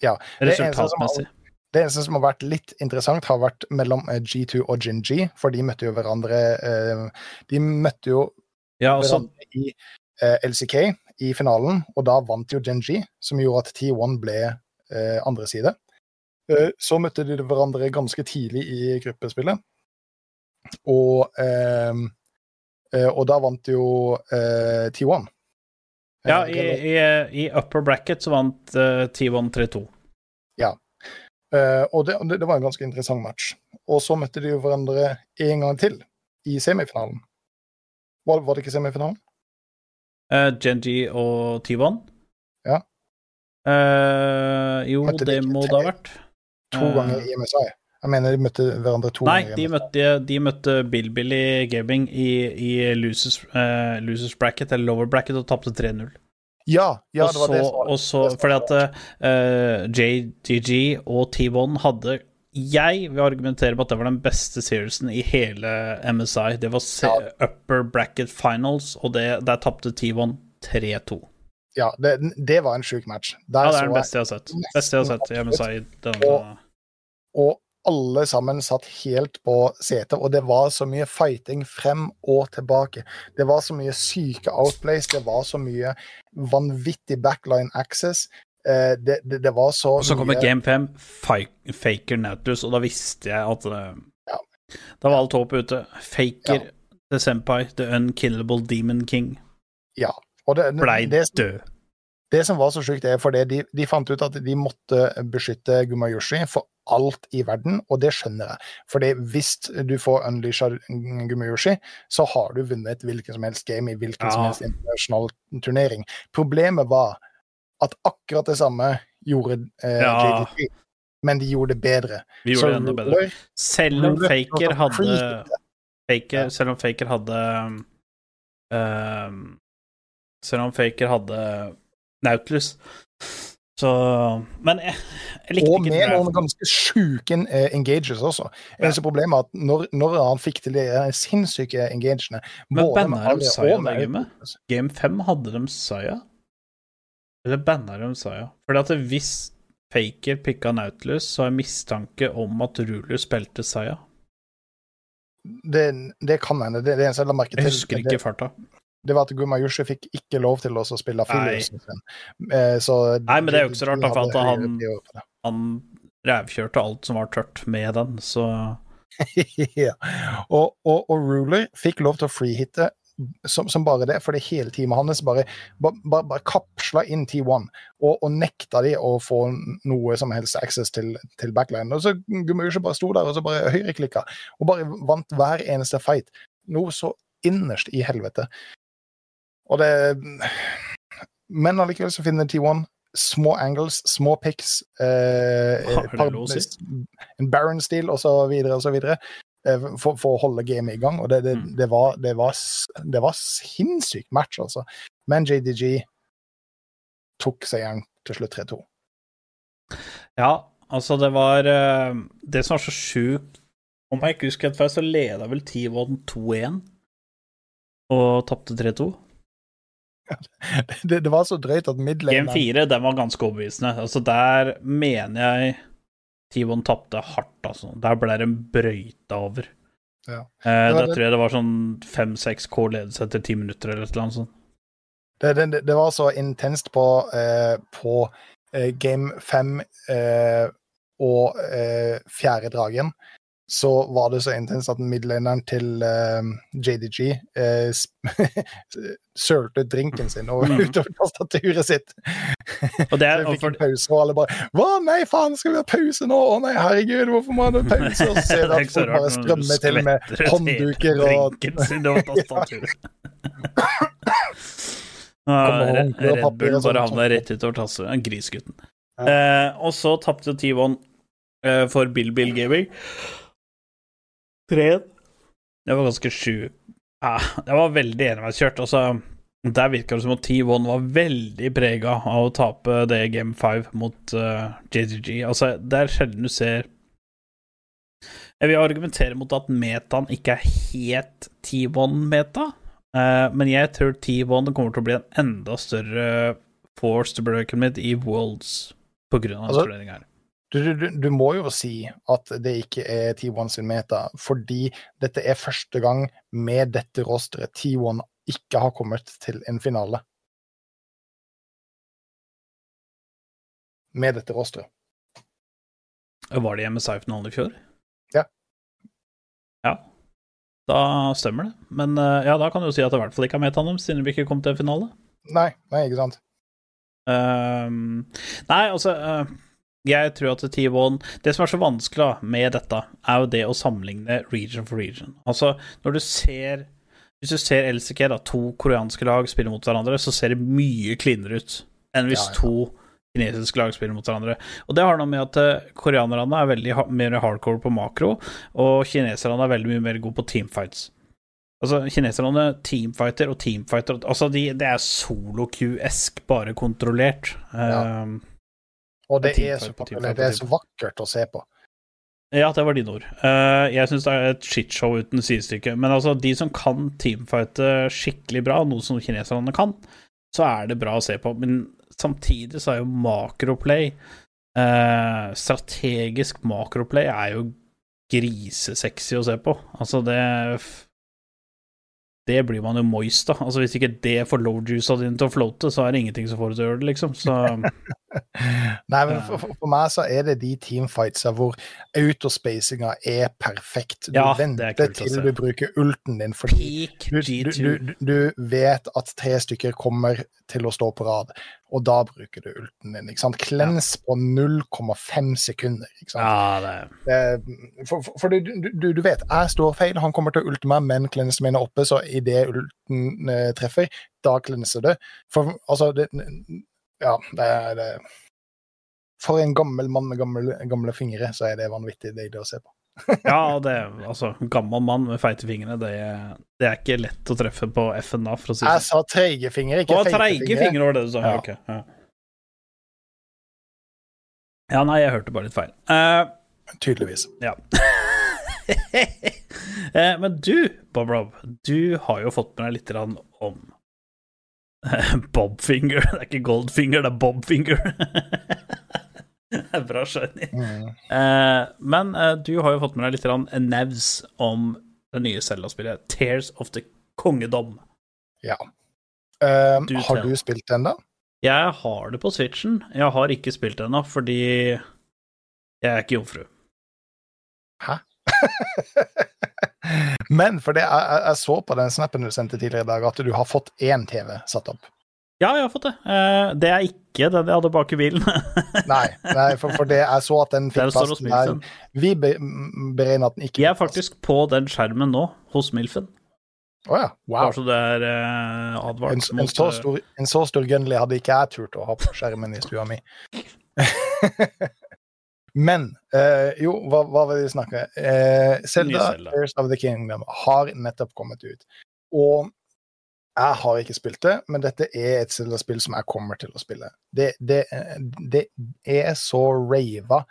Ja, Resultatmessig. Det eneste som har vært litt interessant, har vært mellom eh, G2 og Gin-G, for de møtte jo hverandre eh, De møtte jo Ja, altså hverandre i eh, LCK i finalen, og da vant jo Gen-G, som gjorde at T1 ble andre side. Eh, så møtte de hverandre ganske tidlig i gruppespillet, og eh, eh, Og da vant jo eh, T1. Ja, Eh, i, i, i upper bracket så vant eh, T1 3-2. Eh, og det, det, var en ganske interessant match. Og så møtte de jo hverandre en gang til i semifinalen. Var, var det ikke semifinalen? Uh, Genji og T1? Ja. Eh, jo, de det må det ha vært. To Eh, ganger i MSI. Jeg mener de møtte hverandre to Nei, ganger. Nei, de møtte, de møtte Bill Billy Gaming i, i losers, uh, losers bracket, eller lower bracket, og tapte 3-0. Ja, ja, det var det og så fordi at uh, JGG og T1 hadde Jeg vil argumentere med at det var den beste seriesen i hele MSI. Det var Ja. upper bracket finals, og det, der tapte T1 3-2. Ja, det, det var en sjuk match. Der Ja, det er den beste jeg har sett. Beste jeg har sett i MSI. Denne. Og- Og alle sammen satt helt på setet, og det var så mye fighting frem og tilbake. Det var så mye syke outplays, det var så mye vanvittig backline access. Eh, det, det, det var så Og så kommer mye Game 5, Faker Natus, og da visste jeg at det... Ja. Da var alt håp ute. Faker, Ja. The Senpai, The Unkillable Demon King, Ja. Og det, blei det, død. det som var så sjukt, er fordi de, de fant ut at de måtte beskytte Gumayoshi for alt i verden, og det skjønner jeg. Fordi hvis du får unleasha Gumayoshi, så har du vunnet hvilken som helst game i hvilken som helst internasjonal turnering. Problemet var at akkurat det samme gjorde eh, Ja. JDT, men de gjorde det bedre. Vi Så det enda bedre. Selv om Faker hadde Faker, Ja. Selv om Faker hadde um, um, Selv om Faker hadde Nautilus, så Men jeg, jeg likte Og ikke med noen ganske sjuke eh, engages også. Eneste problemet er at når, når han fikk til de eh, sinnssyke engagene Men banna de Saya det gamet? Game 5 hadde de Saya. Eller banna de Saya? Fordi at hvis Faker pikka Nautilus, så har jeg mistanke om at Rulu spilte Saya. Det, det kan hende. Det, det eneste jeg la merke til, Jeg husker ikke farta. Det var at Gumayushi fikk ikke lov til å spille Nei. Filiusen sin. Eh, så Nei, men det er jo ikke så rart, da, for han-. Han rævkjørte alt som var tørt med den, så ja. og, og, og Ruler fikk lov til å freehitte som, som bare det, fordi hele teamet hans bare, bare, bare, kapsla inn T1 og, og nekta de å få noe som helst access til, til backline. Og så Gumayushi bare sto der og så bare høyreklikka og bare vant hver eneste fight. Noe så innerst i helvete. Og det Men allikevel så finner T1 små angles, små picks, eh, par- en Baron-stil så videre, eh, for, for å holde gamet i gang. Og det, det, Mm. det, var, det, var, det var sinnssykt match, altså. Men JDG tok seieren til slutt 3-2. Ja, altså, det var eh, Det som var så sjukt Om jeg ikke husker helt feil, så leda vel T1 2-1 og tapte 3-2. Det, det var så drøyt at Game 4, den var ganske overbevisende. Altså, der mener jeg T1 tapte hardt, altså. Der ble de brøyta over. Ja. Eh, Det der det- tror jeg det var sånn 5-6 K ledelse etter 10 minutter, eller et eller annet sånt. Det, det, det var så intenst på, eh, på eh, game fem eh, og eh, fjerde dragen. Så var det så intenst at midlaneren til uh, JDG uh, sølte drinken sin og Mm. utover tastaturet sitt. Og det er- og fikk for- en pause, og alle bare Hva, nei, faen, skal vi ha pause nå? Å nei, herregud, hvorfor må vi ha pause? Og så ser du at folk bare strømmer til med håndduker og drinken sin over tastaturet. Red Bull bare havna rett utover tastaturet. Grisgutten. Ja. Eh, og så tapte T1 eh, for Bill Bill Gaming. 3 Det var ganske sju. Ja, jeg var veldig enveiskjørt. Altså, der virka det som at T1 var veldig prega av å tape det Game 5 mot uh, JGG. Altså, det er sjelden du ser Jeg vil argumentere mot at metaen ikke er helt T1-meta, uh, men jeg tror T1 kommer til å bli en enda større force to break mitt i Worlds på grunn av Altså, turneringa her. Du, du, du- må jo si at det ikke er T1 sin meta, fordi dette er første gang med dette rosteret T1 ikke har kommet til en finale. Med dette rosteret. Var det MSI-finalen i fjor? Ja. Ja. Da stemmer det. Men eh, ja, da kan du jo si at det i hvert fall ikke er metaen deres, siden vi ikke kom til en finale. Nei, nei, ikke sant? Um, nei, altså eh, Jeg tror at T1 Det som er så vanskelig da, med dette, er jo det å sammenligne region for region. Altså, når du ser Hvis du ser LCK, da, to koreanske lag spille mot hverandre, så ser det mye cleanere ut enn hvis Ja, ja. to kinesiske lag spiller mot hverandre. Og det har noe med at eh, koreanerne er veldig mer hardcore på makro, og kineserne er veldig mye mer gode på teamfights. Altså, kineserne teamfighter og teamfighter Altså, de, det er solo-Q-esk, bare kontrollert. Ja. Ehm, Og det er så Det er så vakkert å se på. Ja, det var dine ord. Eh, jeg syns det er et shitshow uten sidestykke. Men altså, de som kan teamfighte skikkelig bra, noe som kineserne kan, så er det bra å se på. Men samtidig så er jo makroplay eh, Strategisk makroplay er jo grisesexy å se på. Altså, det Det blir man jo moist av. Altså, hvis ikke det får low-juica dine til å floate, så er det ingenting som får deg til å gjøre det, liksom. Så Nei, men for, for, meg så er det de teamfightsa hvor autospacinga er perfekt. Du Ja, det er venter til du bruker ulten din fordi du, du, du, du vet at tre stykker kommer til å stå på rad, og da bruker du ulten din. ikke sant? Cleanse på 0,5 sekunder. ikke sant? Ja, det Eh, For, for, for du, du, du vet, jeg står feil, han kommer til å ulte meg, men klensen min er oppe, så idet ulten uh, treffer, da klenser det. For altså det, Ja, det er det. For en gammel mann med gamle, gamle fingre, så er det vanvittig deilig å se på. Ja, det altså Gammel mann med feite fingre, det, det er ikke lett å treffe på F-en da, for å si det Jeg sånn. sa treige fingre, ikke feite treige fingre. fingre var det du sa. Ja. Ja. ok. Ja. ja, nei, jeg hørte bare litt feil. Uh, Tydeligvis. ja. Eh, men du, Bob Rob, du har jo fått med deg litt om Bobfinger. Det er ikke Goldfinger, det er Bobfinger. det er bra shiny. Mm. Eh, men eh, du har jo fått med deg litt nevs om det nye Zelda-spillet, Tears of the Kongedom. Ja. Eh, Du har du spilt den, da? Jeg har det på Switchen. Jeg har ikke spilt det ennå fordi jeg er ikke jomfru. Men for det, jeg, jeg- så på den snappen du sendte tidligere i dag, at du har fått én TV satt opp. Ja, jeg har fått det. Eh, det er ikke den jeg hadde bak i bilen. Nei, nei for, for det, jeg så at den fikk plass. der. Vi beregner at den ikke Jeg er faktisk på den skjermen nå, hos Milfen. Å ja. Wow. Bare så det er eh, advart. En, en, mot, så eh, stor, en så stor Gunley hadde ikke jeg turt å ha på skjermen i stua mi. Men eh, jo, hva, hva det vi snakka uh, Zelda, Zelda. Tears of the Kingdom har nettopp kommet ut. Og jeg har ikke spilt det, men dette er et Zelda-spill som jeg kommer til å spille. Det, det, det er så rava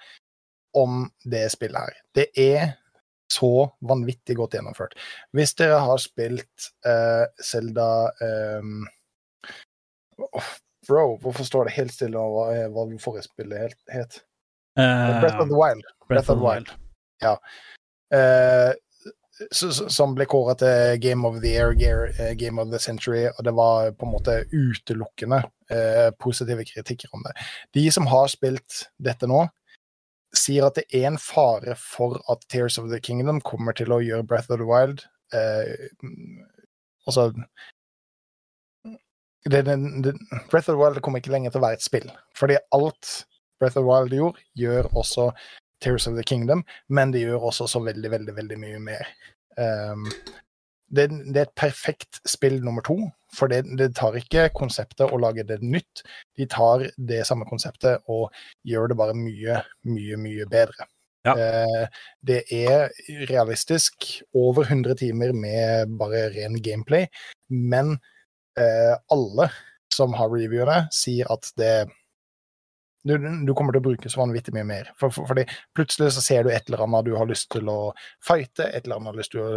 om det spillet her. Det er så vanvittig godt gjennomført. Hvis dere har spilt uh, Zelda um, oh, Bro, hvorfor står det helt stille om hva, hva forrige spillet het? Eh, Breath of the Wild. Breath of the Wild. S- s- som ble kåret til Game of the Year, eh, Game of the Century, og det var på en måte utelukkende eh, positive kritikker om det. De som har spilt dette nå, sier at det er en fare for at Tears of the Kingdom kommer til å gjøre Breath of the Wild eh, mm, Altså det, det, det, Breath of the Wild kommer ikke lenger til å være et spill, fordi alt Breath of Wild gjorde, gjør også Tears of the Kingdom, men det gjør også så veldig, veldig, veldig mye mer. Um, det, det er et perfekt spill nummer to, for det, det tar ikke konseptet og lager det nytt. De tar det samme konseptet og gjør det bare mye, mye, mye bedre. Ja. Uh, det er realistisk over 100 timer med bare ren gameplay, men uh, alle som har reviewene, sier at det du, du kommer til å bruke så vanvittig mye mer. For, for, fordi plutselig så ser du et eller annet du har lyst til å fighte, et eller annet du å,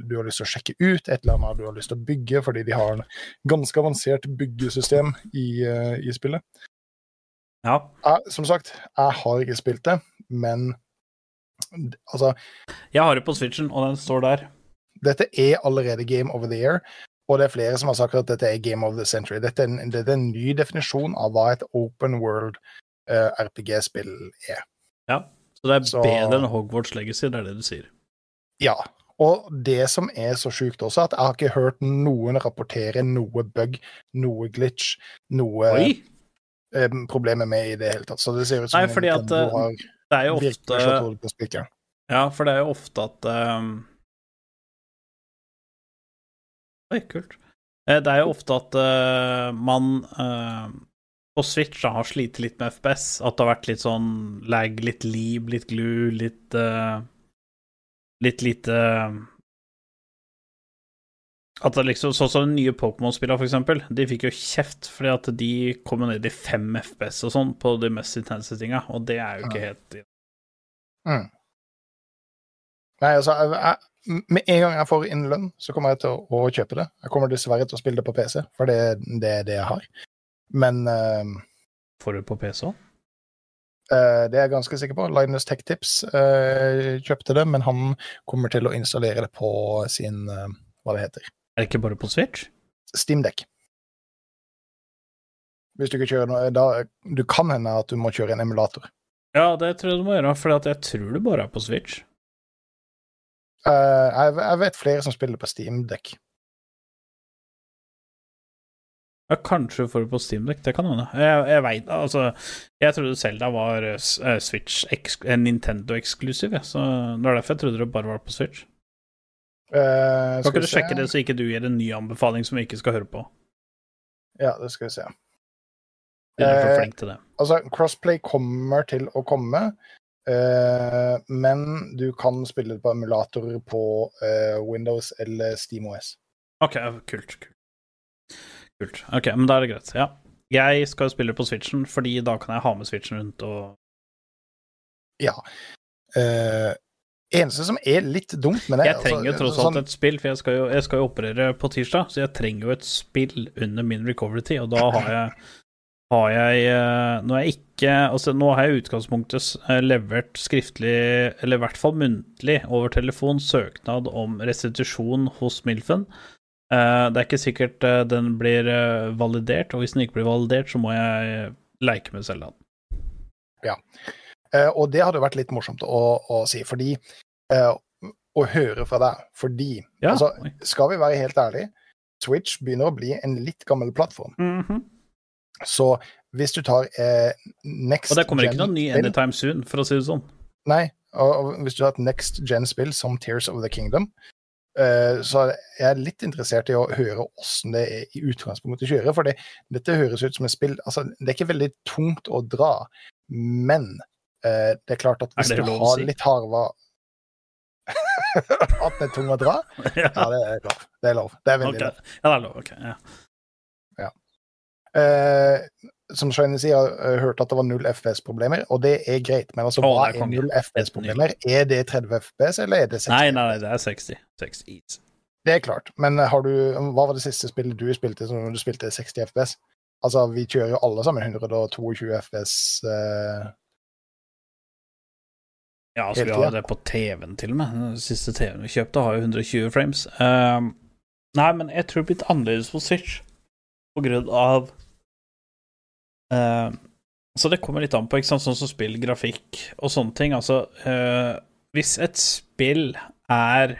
du har lyst til å sjekke ut, et eller annet du har lyst til å bygge, fordi de har en ganske avansert byggesystem i, eh, i spillet. Ja. Jeg, som sagt, jeg har ikke spilt det, men altså Jeg har det på Switchen, og den står der. Dette er allerede Game over the Year, og det er flere som har sagt at dette er Game of the Century. Dette er en, dette er en ny definisjon av hva et open world RPG-spill er. Ja. Så det er Så- bedre enn Hogwarts Legacy, det er det du sier. Ja. Og det som er så sjukt også, at jeg har ikke hørt noen rapportere noe bug, noe glitch, noe Oi! eh, problemer med i det hele tatt. Så det ser ut som Nei, fordi at, eh, har Det er jo ofte. Ja, for det er jo ofte at um... Oi, kult. Eh, Det er jo ofte at uh, man eh, på Switch da, har slitt litt med FPS. At det har vært litt sånn lag, litt liv, litt glu, litt uh, Litt lite At det liksom Sånn som de nye Pokémon-spillene, for eksempel. De fikk jo kjeft fordi at de kom ned i fem FPS og sånn på de mest intense tinga, og det er jo ikke helt Mm. Nei, altså, jeg, jeg, med en gang jeg får inn lønn, så kommer jeg til å, å kjøpe det. Jeg kommer dessverre til å spille det på PC, for det, det er det jeg har. Men uh, Får du på PC òg? eh, det er jeg ganske sikker på. Linus Tech Tips uh, kjøpte det, men han kommer til å installere det på sin hva det heter, Er det ikke bare på Switch? Steamdeck. Hvis du ikke kjører noe da, Du kan hende at du må kjøre en emulator. Ja, det tror jeg du må gjøre, for jeg tror det bare er på Switch. Jeg, jeg vet flere som spiller på Steamdeck. Ja, kanskje får det på Steamdeck, det kan hende. Jeg, jeg veit Altså, jeg trodde Zelda var eh, eh, Switch eh, Nintendo-eksklusiv, jeg, så det var derfor jeg trodde det bare var på Switch. Eh, Kan ikke du sjekke det, så ikke du gir en ny anbefaling som vi ikke skal høre på? Ja, det skal vi se. Du er for Eh, flink til det. Altså, crossplay kommer til å komme, eh, men du kan spille det på emulator på eh, Windows eller SteamOS. Ok, kult. Kult. Kult. Ok, men da er det greit. Ja. Jeg skal jo spille på Switchen, fordi da kan jeg ha med Switchen rundt og Ja. Uh, Eneste som er litt dumt med det Jeg trenger jo altså, tross alt sånn- et spill, for jeg skal, jo, jeg skal jo operere på tirsdag, så jeg trenger jo et spill under min recovery-tid, og da har jeg har jeg eh, Nå er jeg ikke Altså, nå har jeg i utgangspunktet eh, levert skriftlig, eller i hvert fall muntlig, over telefon søknad om restitusjon hos Milfen. Eh, Det er ikke sikkert eh, den blir eh, validert, og hvis den ikke blir validert, så må jeg leke med Selda. Ja, og det hadde vært litt morsomt å, å si, fordi Å høre fra deg. Fordi Ja. altså, skal vi være helt ærlige, Switch begynner å bli en litt gammel plattform. Mhm. Så hvis du tar eh, next Og det kommer ikke noen ny anytime soon, for å si det sånn. Nei, og, og hvis du har et next gen-spill som Tears of the Kingdom, eh, jeg er litt interessert i å høre åssen det er i utgangspunktet kjører. For det, dette høres ut som et spill altså, Det er ikke veldig tungt å dra, men eh, det er klart at hvis du har litt harva At det er tung å dra? ja, Ja, det er lov. Det er lov. Det er veldig ok. lov. ja, det er lov. Ok. Ja. Eh, som Shiny sier, jeg har hørt at det var null FPS-problemer, og det er greit. Men altså, hva er er null FPS-problemer? Er det 30 FPS, eller er det 60? Nei, nei, det er 60. 60. Det er klart. Men har du, hva var det siste spillet du spilte som du spilte 60 FPS? Altså, vi kjører jo alle sammen 122 FPS. eh, Ja, altså, vi har det på TV-en til og med. Den siste TV-en vi kjøpte, har jo 120 frames. Ehm, nei, men jeg tror det blir litt annerledes på Switch på grunn av ehm, Så det kommer litt an på, ikke sant, sånn som spill, grafikk og sånne ting. Altså, uh, hvis et spill er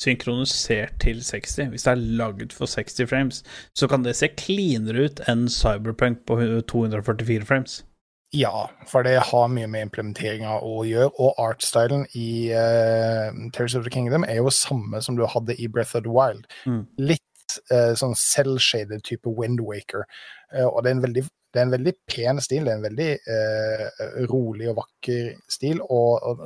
synkronisert til 60, hvis det er lagd for 60 frames, så kan det se cleanere ut enn Cyberpunk på 244 frames. Ja, for det har mye med implementeringa å gjøre, og artstylen i uh, Tears of the Kingdom er jo samme som du hadde i Breath of the Wild. Mm. Litt eh, sånn cell-shaded type Windwaker. Uh, og det er, en veldig, det er en veldig pen stil, det er en veldig eh, rolig og vakker stil. Og, og,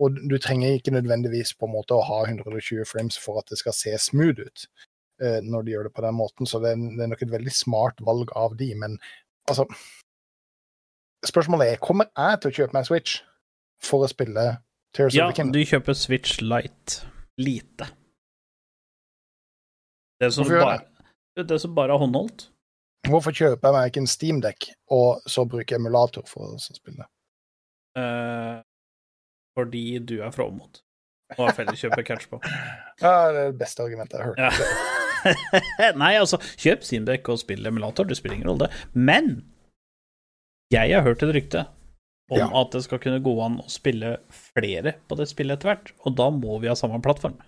og du trenger ikke nødvendigvis på en måte å ha 120 frames for at det skal se smooth ut eh, når de gjør det på den måten, så det er, det er nok et veldig smart valg av de, men altså Spørsmålet er kommer jeg til å kjøpe meg Switch for å spille Tears Ja, of the Kingdom. du kjøper Switch Lite. Lite. Det som, bare, det som bare er håndholdt. Hvorfor kjøper jeg meg ikke en steamdekk, og så bruker jeg emulator for å spille? eh, fordi du er fra Åmot og har felleskjøper catch på. Ja, det er det beste argumentet jeg har hørt. Ja. Nei, altså, kjøp steamdekk og spill emulator, det spiller ingen rolle. Men jeg har hørt et rykte om Ja. at det skal kunne gå an å spille flere på det spillet etter hvert, og da må vi ha samme plattform.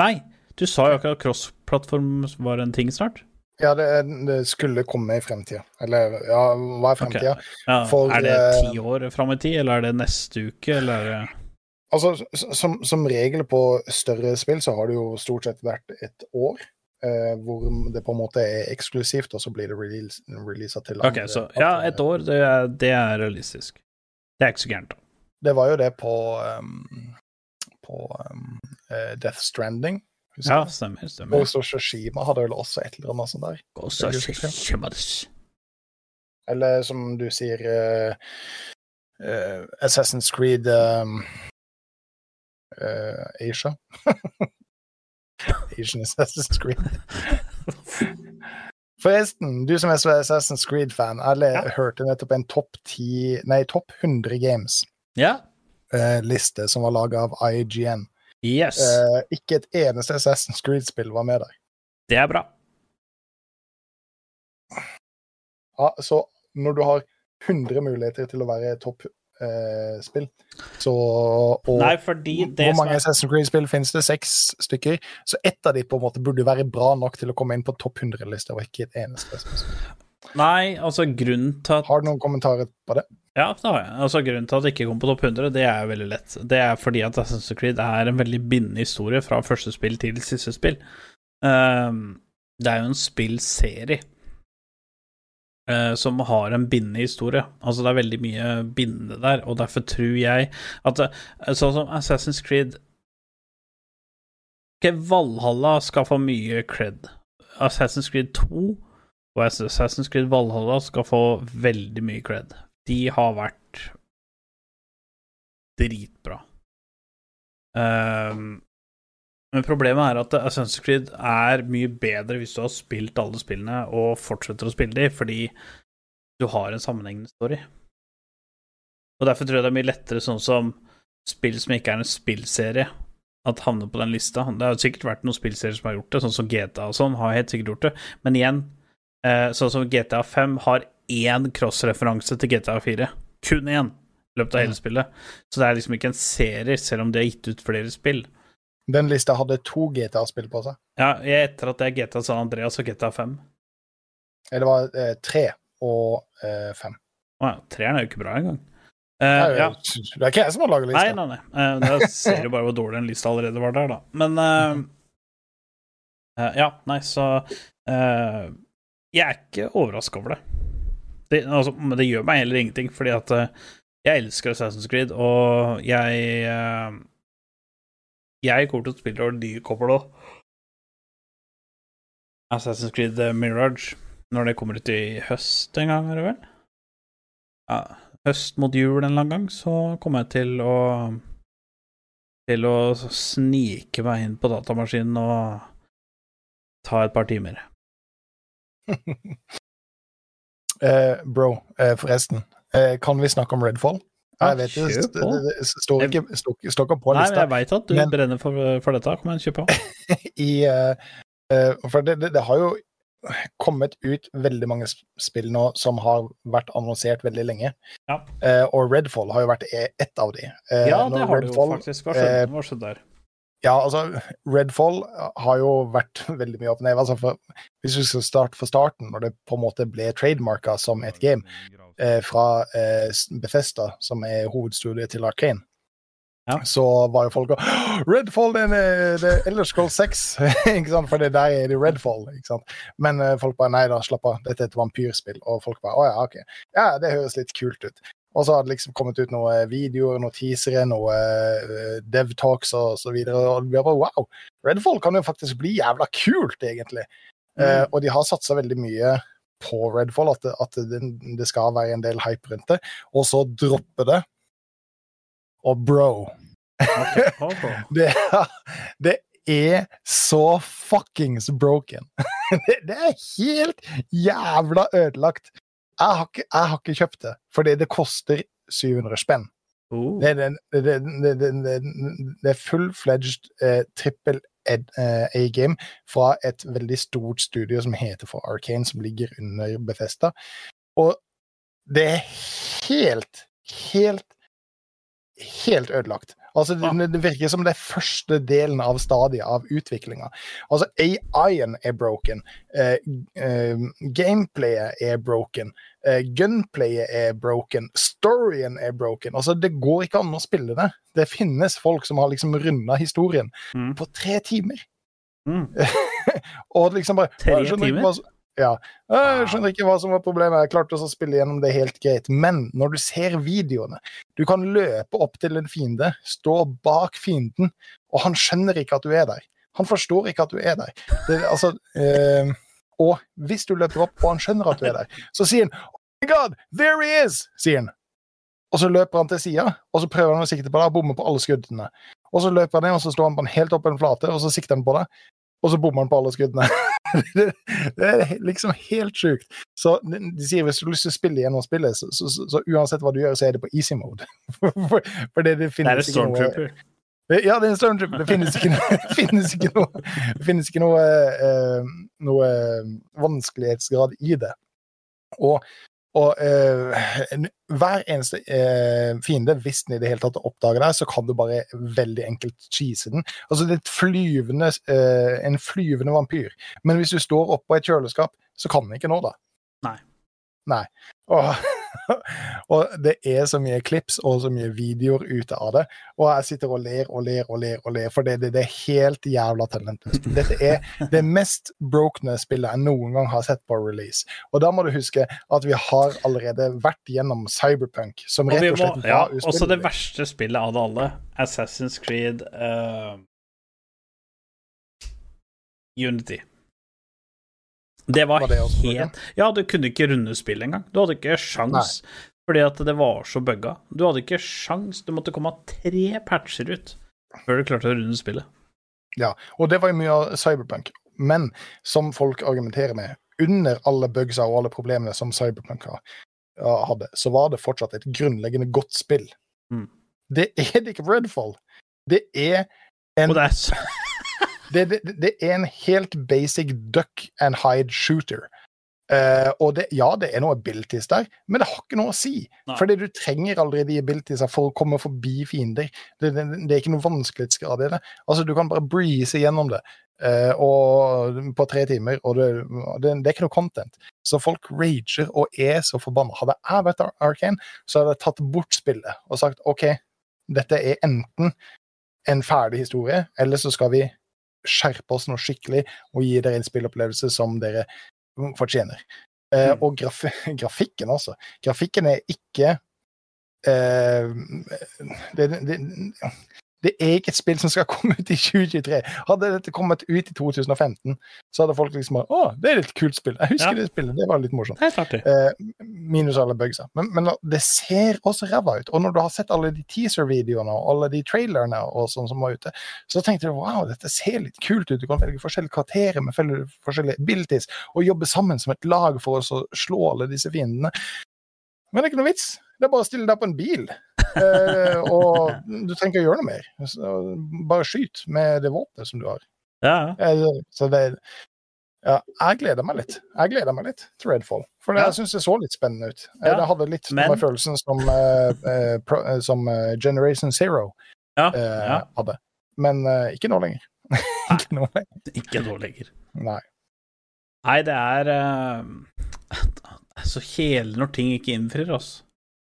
Nei, du sa jo akkurat cross-plattform var en ting snart. Ja, det, det skulle komme i fremtida. Eller ja, hva er fremtida? Ja, For, er det eh, ti år fram i tid, eller er det neste uke, eller er Altså, som, som regel på større spill så har det jo stort sett vært et år. eh, hvor det på en måte er eksklusivt, og så blir det release, releasa til Ok, så ja, et år, det er, det er realistisk. Det er ikke så gærent, da. Det var jo det på, um, på um, eh, Death Stranding. husker Ja, stemmer. stemmer. Og så hadde vel også et eller annet sånt der. Og så det husker jeg. kommer det Eller som du sier uh, uh, Assassin's Creed um, uh, Asia. Asian Assassin's Creed. Forresten, du som er så Assassin's Creed-fan, jeg Ja. hørte nettopp en topp 10 Nei, topp 100 games-liste Ja. Som var laga av IGN. Yes. Eh, ikke et eneste Assassin's Creed-spill var med der. Det er bra. Ja, så når du har 100 muligheter til å være toppspill, så og Nei, Hvor mange er Assassin's Creed-spill finnes det? Seks stykker. Så ett av de på en måte burde være bra nok til å komme inn på topp 100-lista, og ikke et eneste. Nei, altså, grunnen til at Har du noen kommentarer på det? Ja, det har jeg. Altså, grunnen til at det ikke kom på topp 100, det er veldig lett. Det er fordi at Assassin's Creed er en veldig bindende historie fra første spill til siste spill. Um, det er jo en spillserie uh, som har en bindende historie. Altså, det er veldig mye bindende der, og derfor tror jeg at eh, Sånn som Assassin's Creed Ok, Valhalla skal få mye cred. Assassin's Creed 2 og Assassin's Creed Valhalla skal få veldig mye cred. De har vært dritbra. Um, men problemet er at Assassin's Creed er mye bedre hvis du har spilt alle spillene og fortsetter å spille de, fordi du har en sammenhengende story. Og derfor tror jeg det er mye lettere sånn som spill som ikke er en spillserie, at havner på den lista. Det har sikkert vært noen spillserier som har gjort det, sånn som GTA og sånn, har helt sikkert gjort det, men igjen, eh, sånn som GTA 5 har én cross-referanse til GTA 4. Kun én i løpet av hele spillet. Så det er liksom ikke en serie, selv om de har gitt ut flere spill. Den lista hadde to GTA-spill på seg. Ja, etter at det er GTA San Andreas og GTA 5. Eller det var eh, tre og eh, fem. Å ja, treeren er jo ikke bra engang. Eh, er ja. Det er ikke jeg som har laga Nei, lista. nei, nei. Eh, Da ser du bare hvor dårlig den lista allerede var der, da. Men eh, Ja, nei, så Jeg er ikke overraska over det. Det altså, men det gjør meg heller ingenting, fordi at eh, jeg elsker Assassin's Creed, og jeg eh, Jeg kommer til å spille over nye òg. Assassin's Creed eh, Mirage, når det kommer ut i høst en gang, er det vel? Ja, høst mot jul en eller annen gang, så kommer jeg til å til å snike meg inn på datamaskinen og ta et par timer. Eh, bro, uh, forresten. Uh, kan vi snakke om Redfall? Ja, Jeg vet det, det, står ikke, står, ikke- står ikke Nei, jeg veit at du Men- brenner for, for dette. Igjen, kjør på. i For det, det, det har jo kommet ut veldig mange spill nå som har vært annonsert veldig lenge. Ja. Og Redfall har jo vært e- ett av de. Ja, det har du jo faktisk. Hva skjedde, hva skjedde der? Ja, altså, Redfall har jo vært veldig mye opp ned. Altså, for, hvis vi skal starte fra starten, når det på en måte ble trademarka som et game eh, fra eh, Bethesda, som er hovedstudiet til Arcane, Ja. så var jo folk og Redfall, det er, det er Elder Scrolls 6! ikke sant? For det der er det Redfall. ikke sant? Men eh, folk bare nei da, slapp av, dette er et vampyrspill. Og folk bare å ja, OK. Ja, det høres litt kult ut. Og så har det liksom kommet ut noen videoer, noen teasere, noen uh, dev-talks og så videre. Og vi har bare wow! Redfall kan jo faktisk bli jævla kult, egentlig. Eh, og de har satsa veldig mye på Redfall, at, det, at det, det skal være en del hype rundt det. Og så droppe det. Og bro det, det er så fuckings broken. det, det er helt jævla ødelagt. Jeg har, ikke, jeg har ikke kjøpt det, fordi det koster 700 spenn. Oh. Det, det, det, det, er full-fledged eh, trippel eh, A-game fra et veldig stort studio som heter for Arcane, som ligger under Bethesda. Og det er helt, helt, helt ødelagt. Altså, det, det virker som det er første delen av stadiet av utviklinga. Altså, AI-en er broken. Eh, eh, gameplayet er broken. Eh, gunplayet er broken. Storyen er broken. Altså, det går ikke an å spille det. Det finnes folk som har liksom runda historien Mm. på tre timer. Mm. Og liksom bare Tre timer? Ja. Jeg skjønner ikke hva som var problemet. Jeg klarte å spille gjennom det helt greit. Men når du ser videoene Du kan løpe opp til en fiende, stå bak fienden, og han skjønner ikke at du er der. Han forstår ikke at du er der. Det, altså, eh, og hvis du løper opp, og han skjønner at du er der, så sier han Oh my God, there he is! sier han. Og så løper han til sida, og så prøver han å sikte på deg og bommer på alle skuddene. Og så løper han ned, og så står han på en helt åpen flate, og så sikter han på deg, og så bommer han på alle skuddene. det, er liksom helt sjukt. Så de, sier hvis du har lyst til å spille gjennom spillet, så, så, så, så uansett hva du gjør, så er det på easy mode. for, for det, det Det er finnes ikke noe ja, det er en stormtrooper. Det finnes ikke noe, finnes ikke noe, finnes ikke noe, eh, noe eh, vanskelighetsgrad i det. Og, og eh, hver eneste eh, fiende, hvis den i det hele tatt oppdager deg, så kan du bare veldig enkelt cheese den. Altså, det er et flyvende, eh, en flyvende vampyr. Men hvis du står oppå et kjøleskap, så kan den ikke nå deg. Nei. Nei. Og, og det er så mye klips og så mye videoer ute av det. Og jeg sitter og ler og ler og ler, og ler, for det, det, det er helt jævla talentløst. Dette er det mest brokne spillet jeg noen gang har sett på release. Og da må du huske at vi har allerede vært gjennom Cyberpunk, som rett og slett ja, var også det verste spillet av det alle, Assassin's Creed uh... Unity. Det var, Var det helt Ja, du kunne ikke runde spillet engang. Du hadde ikke sjans. Fordi at det var så bugga. Du hadde ikke sjans. Du måtte komme tre patcher ut før du klarte å runde spillet. Og det var jo mye av Cyberpunk. Men som folk argumenterer med, under alle bugsa og alle problemene som Cyberpunk hadde, så var det fortsatt et grunnleggende godt spill. Mm. Det er det ikke Redfall. Det er en Og det er det, det, det er en helt basic duck and hide shooter. Uh, og det, ja, det er noe abilities der, men det har ikke noe å si. Nei. Fordi du trenger aldri de abilitiesene for å komme forbi fiender. Det, det, det er ikke noe vanskelighetsgrad i det. Altså, Du kan bare breeze gjennom det uh, og, på tre timer, og det, er ikke noe content. Så folk rager og er så forbanna. Hadde jeg vært Ar- Arcane, så hadde jeg tatt bort spillet og sagt OK, dette er enten en ferdig historie, eller så skal vi skjerpe oss noe skikkelig og gi dere en spillopplevelse som dere fortjener. Eh, Mm. Og graf grafikken, altså. Grafikken er ikke Uh, det, det, det er ikke et spill som skal komme ut i 2023. Hadde dette kommet ut i 2015, så hadde folk liksom Å, det er et kult spill. Jeg husker Ja. det spillet, det var litt morsomt. Eh, minus alle bugsa. Men, men det ser også ræva ut. Og når du har sett alle de teaser-videoene og alle de trailerne og sånn som var ute, så tenkte du wow, dette ser litt kult ut. Du kan velge forskjellige karakterer med forskjellige abilities og jobbe sammen som et lag for å slå alle disse fiendene. Men det er ikke noe vits. Det er bare å stille deg på en bil. Eh, og du trenger ikke å gjøre noe mer. Bare skyt med det våpenet som du har. Ja. Eh, Så det ja, jeg gleder meg litt. Jeg gleder meg litt til Redfall. For Ja. jeg syns det så litt spennende ut. Eh, Ja, Det hadde litt men- følelsen som, eh, eh, pro, eh, som Generation Zero ja, hadde. Men ikke nå lenger. ikke nå lenger. Ikke nå lenger. Nei. Nei, det er uh, Det så kjedelig når ting ikke innfrir oss.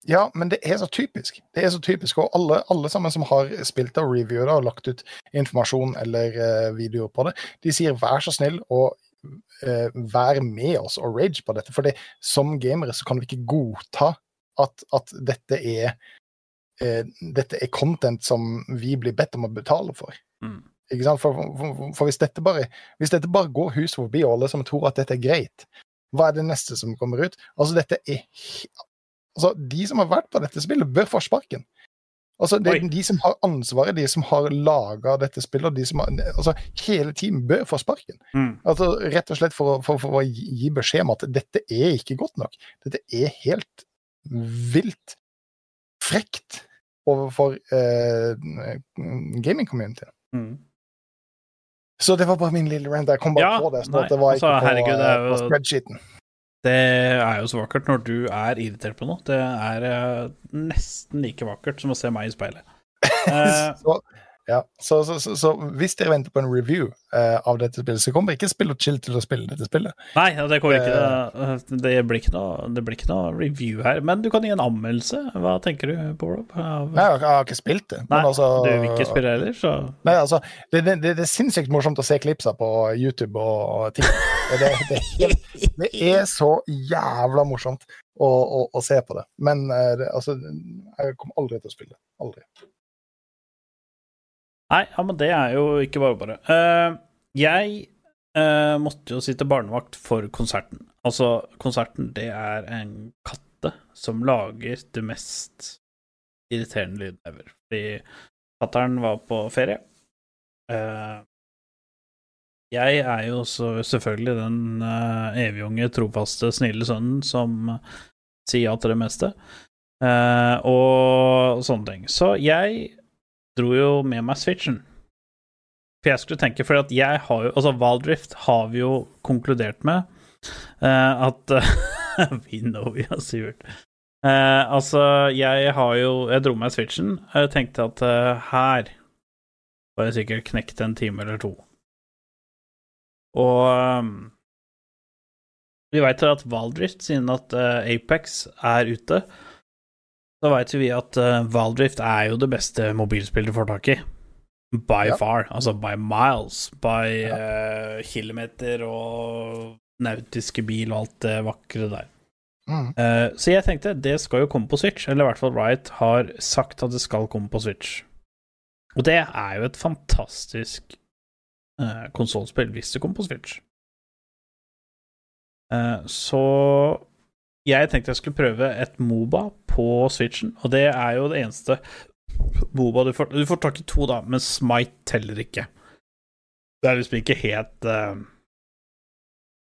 Ja, men det er så typisk. Det er så typisk, og alle, alle sammen som har spilt det og reviewet det og lagt ut informasjon eller uh, videoer på det, de sier vær så snill og uh, vær med oss og rage på dette. For det, som gamere så kan vi ikke godta at, at dette er uh, dette er content som vi blir bedt om å betale for. Mm. Ikke sant? For, for, for hvis, dette bare, hvis dette bare går hus forbi, og alle som tror at dette er greit, hva er det neste som kommer ut? Altså, dette er altså, De som har vært på dette spillet, bør få sparken. Altså, det Oi. er De som har ansvaret, de som har laga dette spillet, de som har, altså, hele teamet bør få sparken. Mm. Altså, Rett og slett for, å- for, for å gi beskjed om at dette er ikke godt nok. Dette er helt vilt frekt overfor eh, gaming-communityen. Mm. Så det var bare min lille rant. Jeg kom bare Ja, på det. Så nei, at det var altså, ikke på, herregud, er eh, på spreadsheeten. Det er jo så vakkert når du er irritert på noe. Det er eh, nesten like vakkert som å se meg i speilet. Eh, så, ja. så, så, så, så hvis dere venter på en review uh, av dette spillet, så kommer ikke Spill og Chill til å spille dette spillet. nei, det kommer ikke. Det, det, blir ikke noe, det blir ikke noe review her. Men du kan gi en anmeldelse. Hva tenker du på, Rob? Av- Nei, jeg, har- ikke spilt det. Nei, men altså, du vil ikke spille heller, så Nei, altså, det, det, det, er sinnssykt morsomt å se klipsa på YouTube og, ting. Det, det, er det så jævla morsomt å, å, å se på det. Men uh, altså, jeg kommer aldri til å spille det. Aldri. Nei, ja, men det er jo ikke bare bare. Uh, jeg uh, måtte jo sitte barnevakt for konserten. Altså, konserten, det er en katte som lager det mest irriterende lyden ever. Fordi fattern var på ferie. Uh, jeg er jo selvfølgelig den uh, evigunge, trofaste, snille sønnen som sier ja til det meste. uh, og sånne ting. Så jeg dro jo med meg Switchen. For jeg skulle tenke, for at jeg har jo Altså, Valdrift har vi jo konkludert med uh, at We know we har Sivert. Uh, altså, jeg har jo Jeg dro med Switchen. Jeg tenkte at eh, her var jeg sikkert knekt en time eller to. Og um, vi veit at Valdrift, siden at eh, Apex er ute, så veit vi at uh, Valdrift er jo det beste mobilspillet du får tak i. By Ja. far. Altså by miles. By eh, kilometer og nautiske bil og alt det vakre der. Mm. Uh, så jeg tenkte det skal jo komme på Switch, eller i hvert fall Riot har sagt at det skal komme på Switch. Og det er jo et fantastisk uh, konsollspill hvis det kommer på Switch. Så jeg tenkte jeg skulle prøve et Moba på Switchen, og det er jo det eneste Moba du får Du får tak i to, da, men Smite teller ikke. Det er liksom ikke helt uh,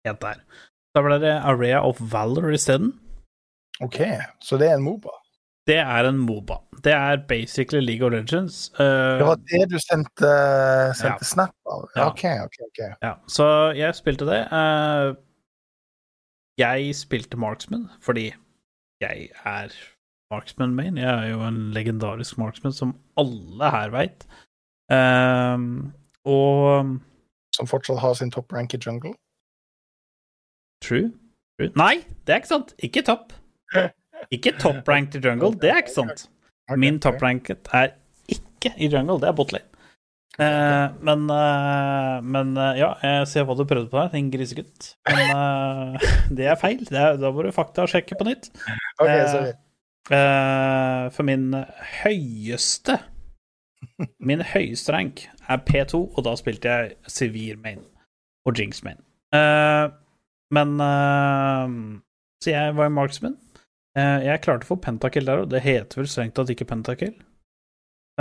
Helt der. Da ble det Area of Valor isteden. OK, så det er en Moba. Det er en Moba. Det er basically League of Legends. Uh, Det var det du sendte, sendte Ja. snap av? Ja. OK, OK. ok. Ja, så jeg spilte det. Eh, jeg spilte Marksman fordi jeg er Marksman main. Jeg er jo en legendarisk Marksman som alle her veit. og Som fortsatt har sin top rank i jungle? True? True? Nei, det er ikke sant. Ikke topp. Ikke top rank i jungle, det er ikke sant. Min top ranket er ikke i jungle, det er botlane. Eh, men eh, men eh, ja, jeg ser hva du prøvde på der, din grisegutt. Men eh, det er feil. Det er, da må du faktasjekke på nytt. Okay, Eh, sorry. Eh, for min høyeste Min høyeste rank er P2, og da spilte jeg Severe main og Jinx main. Eh, men Så jeg var marksman. Eh, jeg klarte å få pentakill der òg. Det heter vel strengt tatt ikke pentakill.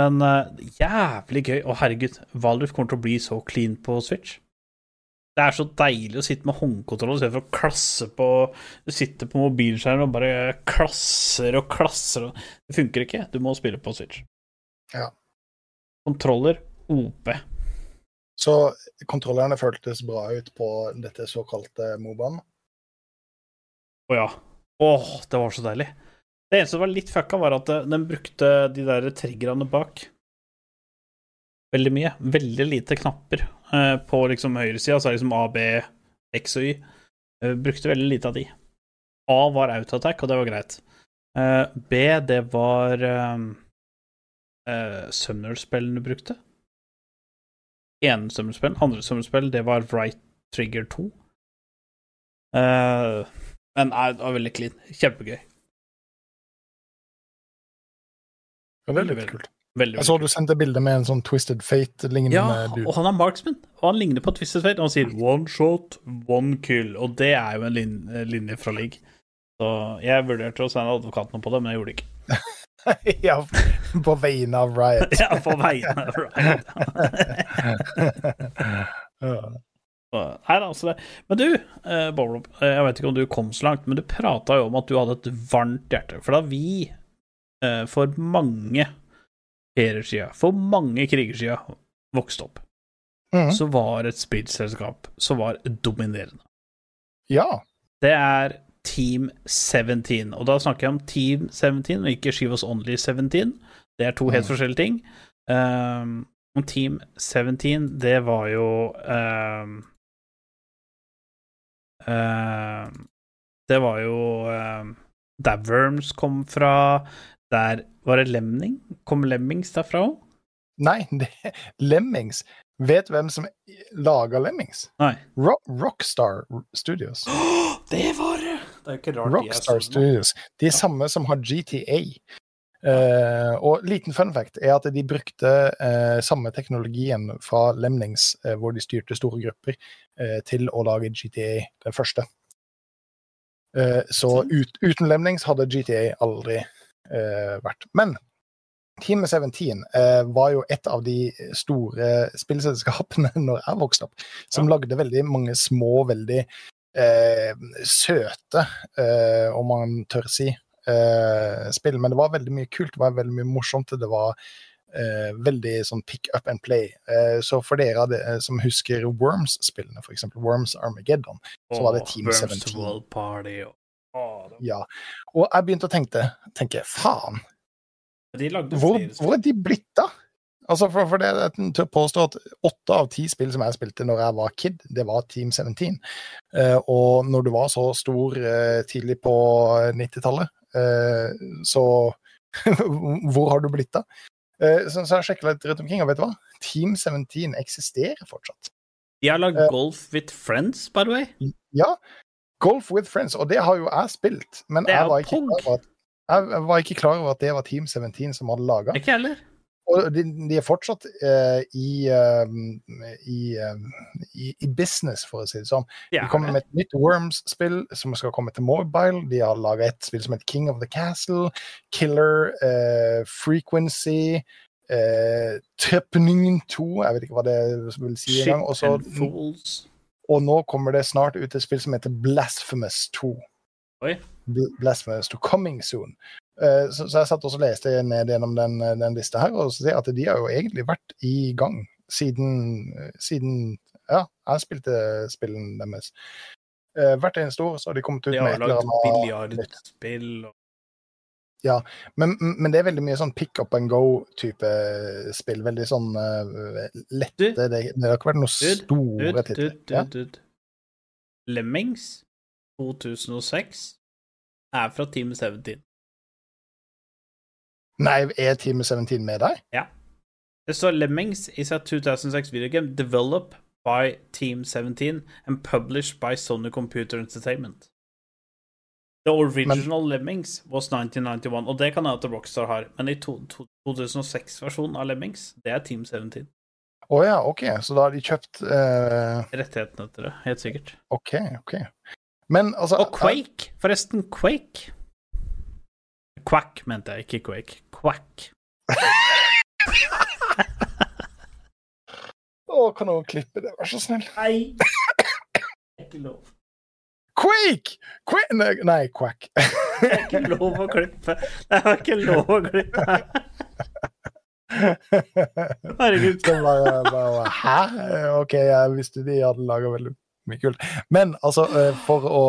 Men uh, jævlig gøy. Å, herregud, Valdrift kommer til å bli så clean på Switch. Det er så deilig å sitte med håndkontroll istedenfor å klasse på Du sitter på mobilskjermen og bare klasser og klasser og Det funker ikke. Du må spille på Switch. Ja. Kontroller OP. Så kontrollerne føltes bra ut på dette såkalte Mobaen? Å ja. Åh, det var så deilig. Det eneste som var litt fucka, var at eh, den brukte de der triggerne bak veldig mye. Veldig lite knapper eh, på liksom høyresida, så er det liksom A, B, X og Y. Eh, brukte veldig lite av de. A var autoattack, og det var greit. B, det var um, uh, du brukte. Ene Sumner-spill. Andre Sumner-spill, det var Right Trigger 2. Eh, men det var veldig clean. Kjempegøy. Det var Veldig, litt kult. Veldig, Jeg så du sendte bilde med en sånn Twisted Fate-lignende Ja, dude. og han er marksman, og han ligner på Twisted Fate. Og han sier 'one shot, one kill', og det er jo en lin linje fra league. Så jeg vurderte å sende advokaten på det, men jeg gjorde det ikke. ja, på vegne av Riot. Ja, på vegne av Riot. Nei da, altså det Men du, eh, Boblop, eh, jeg vet ikke om du kom så langt, men du prata jo om at du hadde et varmt hjerte. For da vi, for mange siden, for mange kriger siden, vokste opp, mm. så var et spillselskap som var dominerende. ja. Det er Team 17, og da snakker jeg om Team 17 og ikke She Was Only 17. Det er to helt Mm. forskjellige ting. Um, Team 17, det var jo um, um, Det var jo um, Der Worms kom fra. Der var det Lemning? Kom Lemmings derfra òg? Nei, det Lemmings. Vet hvem som laga Lemmings? Nei. Ro Rockstar Studios. Det var det! Det er jo ikke rart de er Rockstar. Studios. De er samme som har GTA. Uh, og liten fun fact er at de brukte uh, samme teknologien fra Lemnings, uh, hvor de styrte store grupper, eh, til å lage GTA den første. Eh, så ut, uten Lemnings hadde GTA aldri eh, vært. Men Team 17 eh, var jo et av de store spillselskapene når jeg vokste opp, som lagde veldig mange små, veldig eh, søte, eh, om man tør si, eh, spill. Men det var veldig mye kult, det var veldig mye morsomt. Det var eh, veldig sånn pick up and play. Eh, så for dere av som husker Worms-spillene, f.eks. Worms Armageddon, så var det Team Worms 17. World Party og det- ja. Og jeg begynte å tenke, tenke faen, hvor, hvor er de blitt av? Altså for, for det jeg tør påstå at åtte av ti spill som jeg spilte når jeg var kid, det var Team 17. Uh, og når du var så stor uh, tidlig på 90-tallet, uh, så hvor har du blitt av? Eh, så, så jeg sjekka litt rundt omkring, og vet du hva? Team 17 eksisterer fortsatt. De har lagd Eh, Golf with Friends, by the way. Ja, Golf with Friends, og det har jo jeg spilt, men jeg var, at, jeg var ikke klar over at det var Team 17 som hadde laga. Ikke heller. Og de, de er fortsatt uh, i, uh, i, uh, i, i business, for å si det sånn. De De er kommer med et nytt Worms-spill som skal komme til mobile. De har laga et spill som heter King of the Castle, Killer, Frequency, eh, Trepning 2, jeg vet ikke hva det vil si Shit engang. Og and fools. Og nå kommer det snart ut et spill som heter Blasphemous 2. Oi. Bl- Blasphemous 2 Coming Soon. Eh, så, så jeg satt også og leste ned gjennom den, den lista her, og så ser jeg at de har jo egentlig vært i gang siden, siden ja, jeg spilte spillene deres. Eh, hvert eneste år så har de kommet ut De med et eller annet. De har lagd billiardspill og Men, men det er veldig mye sånn pick up and go-type spill. Veldig sånn uh, lette. Det, det har ikke vært noen Dude, store titler. Ja. Lemmings 2006 er fra Team 17. Nei, er Team 17 med deg? Ja. Det står Lemmings is a 2006 video game developed by Team 17 and published by Sony Computer Entertainment. The original Lemmings was 1991, og det kan hende at Rockstar har, men i to- to- 2006-versjonen av Lemmings, det er Team 17. Å ja, OK. Så da har de kjøpt uh... Rettighetene til det, helt sikkert. OK, OK. Men altså Og Quake, forresten, Quake. Quack, mente jeg, ikke Quake. Quack. Å, kan noen klippe det, vær så snill? Nei. Ikke lov. Quake! Quake! Nei, nei, Quack. Det er ikke lov å klippe. Det er ikke lov å klippe. Herregud. Bare, bare, Hæ? OK, jeg visste de hadde laga veldig mye kult. Men altså, eh, for å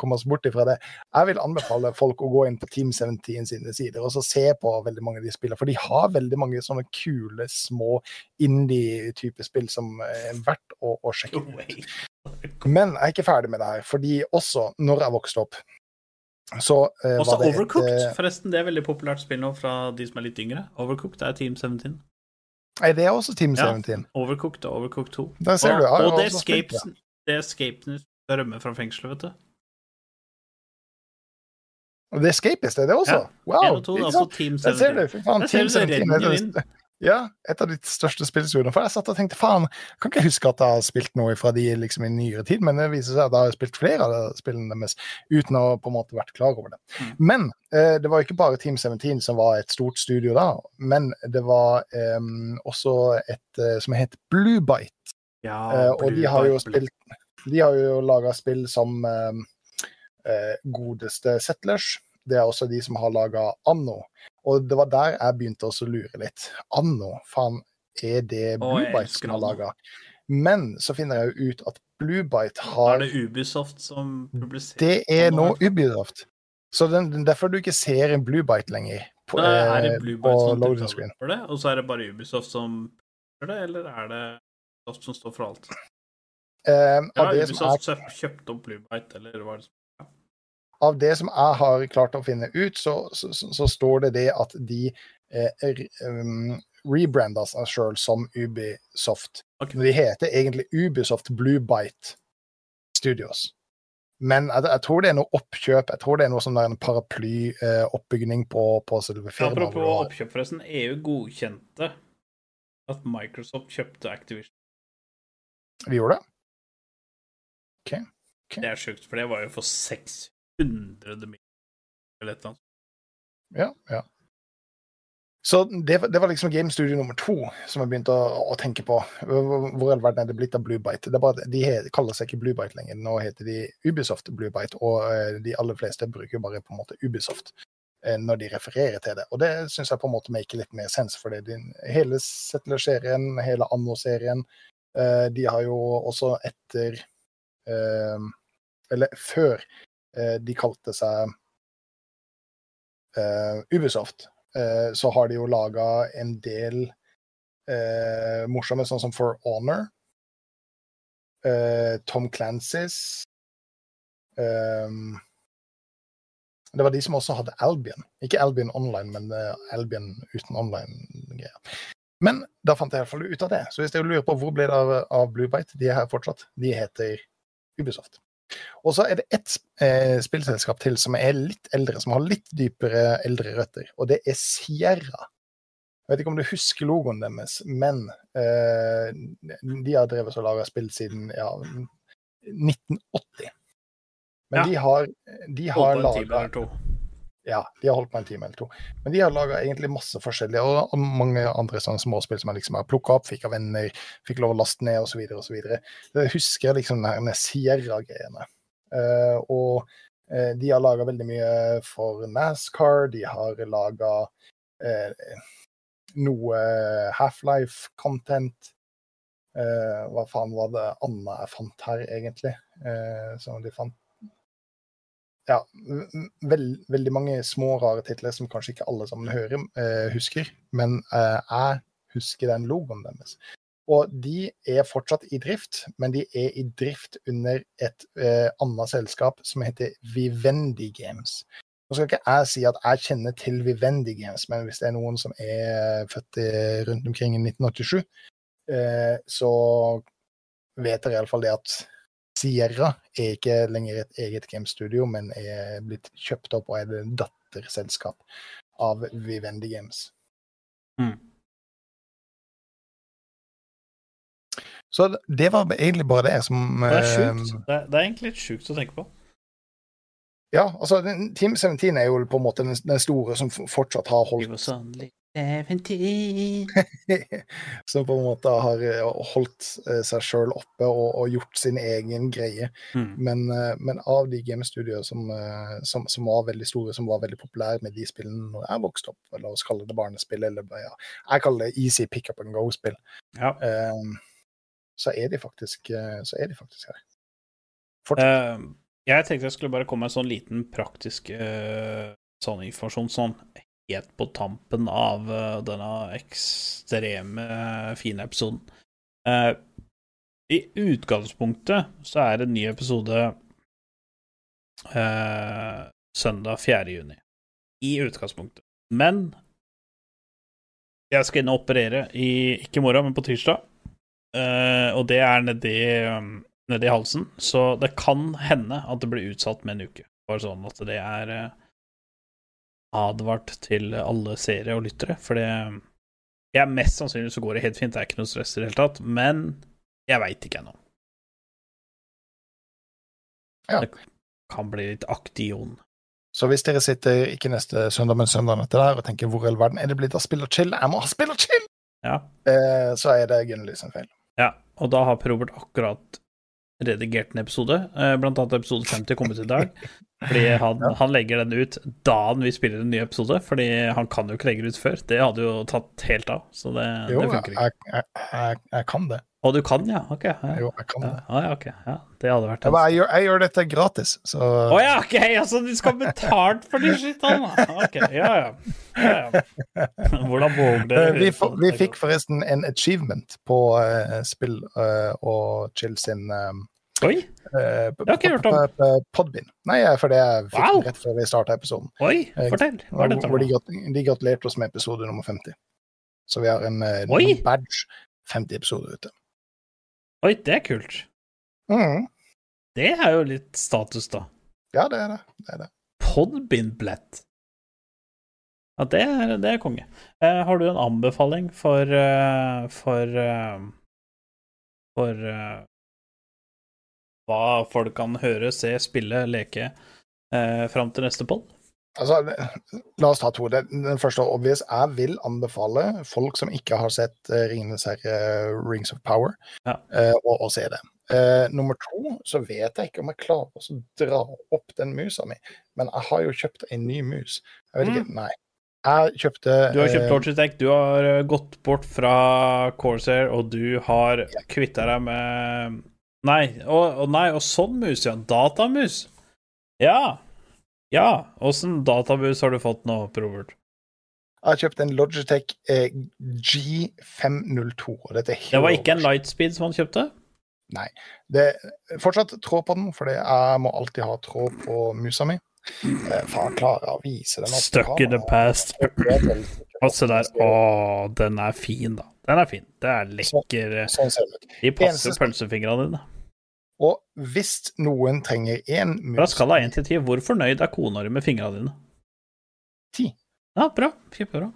komme oss bort ifra det, jeg vil anbefale folk å gå inn på Team 17 sine sider og så se på veldig mange av de spillene. For de har veldig mange sånne kule, små indie-type spill som er verdt å, å sjekke ut. Men jeg er ikke ferdig med det her, fordi også når jeg vokste opp, så eh, Også det Overcooked, eh, forresten. Det er veldig populært spill nå fra de som er litt yngre. Overcooked er Team 17. Nei, det er også Team Ja. 17. Overcooked og Overcooked 2. Der ser du. jeg og det er escapes, det escapes rømmer fra fengselet, vet du. Og det er Escapist, det er det også? Ja. Wow! 1 og to, ikke altså Team Team Der ser 17. du. Fy faen, Team du det 17 er det-. Ja, et av de største spillstudiene. For jeg satt og tenkte faen, jeg kan ikke huske at jeg har spilt noe fra de liksom i nyere tid, men det viser seg at jeg har spilt flere av spillene deres uten å på en måte vært klar over det. Mm. Men eh, det var ikke bare Team 17 som var et stort studio da, men det var eh, også et eh, som het Blue Bite. Ja, Eh, og de har jo Blue spilt De har jo laga spill som eh, eh, godeste Settlers. Det er også de som har laga Anno. Og det var der jeg begynte også å lure litt. Anno, faen, er det Å, Blue jeg Bite elsker som har laga? Men så finner jeg jo ut at Bluebite har er det Ubisoft som publiserer Det er nå. Ubisoft. Så den, derfor du ikke ser en Bluebite lenger på, Da er det eh, på som loading screen. For det, og så er det bare Ubisoft som gjør det, eller er det Ubisoft som står for alt? Eh, Ja, Ubisoft er, kjøpte kjøpt opp Bluebite, eller hva er det som av det som jeg har klart å finne ut, så, så, så, står det det at de eh, um, rebranda seg sjøl som Ubisoft. Okay. De heter egentlig Ubisoft Blue Bite Studios. Men jeg, jeg tror det er noe oppkjøp, jeg tror det er noe sånn er en paraplyoppbygning på, på selve Ja, firmaet. Apropos oppkjøp, forresten. EU godkjente at Microsoft kjøpte Activision. Vi gjorde det? Ok. Det er sjukt, for det var jo for 600 millioner eller et eller annet. Ja, ja. Så det, det var liksom Game Studio nummer to som jeg begynte å, å tenke på. Hvor i all verden er det blitt av Blue Bite? Det de he, kaller seg ikke Blue Bite lenger, nå heter de Ubisoft Blue Bite, og eh, de aller fleste bruker bare på en måte Ubisoft eh, når de refererer til det. Og det syns jeg på en måte maker litt mer sens, for hele Settler-serien, hele Anno-serien, eh, de har jo også etter Eller før de kalte seg eh, Ubisoft, eh, så har de jo laga en del eh, morsomme, sånn som For Honor. eh, Tom Clancys. det var de som også hadde Albion. Ikke Albion online, men eh, Albion uten online-greier. Men da fant jeg iallfall ut av det. Så hvis dere lurer på hvor ble det av, av Bluebite, de er her fortsatt. De heter Ubisoft. Og så er det ett eh, spillselskap til som er litt eldre, som har litt dypere eldre røtter, og det er Sierra. Jeg vet ikke om du husker logoen deres, men eh, de har drevet og laga spill siden ja, 1980. Men Ja. de har, de har laga. Ja, de har holdt på en time eller to. Men de har laga egentlig masse forskjellige, og, mange andre sånne småspill som jeg liksom har plukka opp, fikk av venner, fikk lov å laste ned osv. osv. Jeg husker liksom denne Sierra-greiene. Uh, og uh, de har laga veldig mye for NASCAR, de har laga uh, noe Half-Life-content. Eh, hva faen var det Anna jeg fant her, egentlig? Eh, som de fant ja, veld, veldig mange små, rare titler som kanskje ikke alle sammen hører, eh, husker. Men eh, jeg husker den logoen deres. Og de er fortsatt i drift, men de er i drift under et eh, annet selskap som heter Vivendi Games. Nå skal ikke jeg si at jeg kjenner til Vivendi Games, men hvis det er noen som er født rundt omkring i 1987, eh, så vet dere iallfall det at Sierra er ikke lenger et eget gamestudio, men er blitt kjøpt opp og er et datterselskap av Vivendi Games. Mm. Så det- var egentlig bare det som Det er eh, sjukt. Det, er- det er egentlig litt sjukt å tenke på. Ja, altså Team 17 er jo på en måte den, den store som fortsatt har holdt It was only 17. Som på en måte har eh, holdt eh, seg sjøl oppe og, og gjort sin egen greie. Mm. Men, eh, men av de gamestudioer som, som, som var veldig store, som var veldig populære med de spillene når jeg vokste opp, la oss kalle det barnespill, eller ja, jeg kaller det easy pick up and go-spill, Ja. um, så er de faktisk så er de faktisk her. Fortsatt. Uh, jeg tenkte jeg skulle bare komme med en sånn liten praktisk uh, sånn informasjon sånn helt på tampen av eh, denne ekstreme fine episoden. Uh, I utgangspunktet så er det en ny episode uh, søndag 4. juni. I utgangspunktet. Men jeg skal inn og operere i ikke i morgen, men på tirsdag. Uh, og det er nedi um, nedi halsen, så det kan hende at det blir utsatt med en uke. Bare sånn at det er advart til alle seere og lyttere, for det ja, Mest sannsynlig så går det helt fint, det er ikke noe stress i det hele tatt, men jeg veit ikke ennå. Ja. Det kan bli litt aktion. Så hvis dere sitter ikke neste søndag, men søndagen etter der og tenker hvor i all verden er det blitt av spill og chill, jeg må ha spill og chill, Ja. eh, så er det Gunnly sin feil. ja. Og da har Per Robert akkurat redigert en episode, eh, blant annet episode 50 kommet i dag. Fordi han, han legger den ut dagen vi spiller en ny episode, fordi han kan jo ikke legge den ut før. Det hadde jo tatt helt av, så det, Jo, det funker ikke. jeg, jeg, jeg, jeg kan det. Og du kan, ja? Ok. Ja, Jo, jeg kan ja, det. ja, ok. Ja, det hadde vært ja, jeg, gjør, jeg gjør dette gratis, så Å ja, ok! Altså, du skal betalt for de skittene? Ok, ja ja. ja, ja. Hvordan våger dere Eh, vi, vi fikk forresten en achievement på uh, spill uh, og chill sin um, Oi, uh, Det har ikke jeg hørt om. Podbin. Nei, eh, for det jeg fikk Wow. rett før vi starta episoden. oi, fortell. Hva er dette Hvor de, de gratulerte oss med episode nummer 50. Så vi har en, eh, en badge 50 episoder ute. Oi, det er kult. Mm. Det er jo litt status, da. Ja, det er det. det, er det. Podbin-blett. Ja, det er, det er konge. Eh, har du en anbefaling for uh, For uh, For eh, hva folk kan høre, se, spille, leke eh, fram til neste poll? Altså, la oss ta to. Den første er obvious. Jeg vil anbefale folk som ikke har sett uh, Ringenes herre, Rings of Power, Ja. uh, å, å se det. Uh, nummer to så vet jeg ikke om jeg klarer å dra opp den musa mi, men jeg har jo kjøpt en ny mus. Jeg vet ikke, nei. Jeg kjøpte Mm. Du har kjøpt Logitech, du har gått bort fra Corsair, og du har kvitta deg med Nei, og, og nei, og sånn mus, ja. Datamus. Ja. Ja. Åssen datamus har du fått nå, Robert? Jeg har kjøpt en Logitech eh, G502. og dette er Det var ikke en Lightspeed som han kjøpte? Nei. Det er fortsatt tråd på den, for jeg må alltid ha tråd på musa mi. Eh, faen, klarer å vise den Stuck in the past. Og se der. Å, den er fin, da. Den er fin. Det er lekker skal- Sånn ut. De passer Eneste- pølsefingrene dine. Og hvis noen trenger én mus Fra skala 1 til 10, hvor fornøyd er kona di med fingrene dine? Ti. Ja, bra. Kjempebra.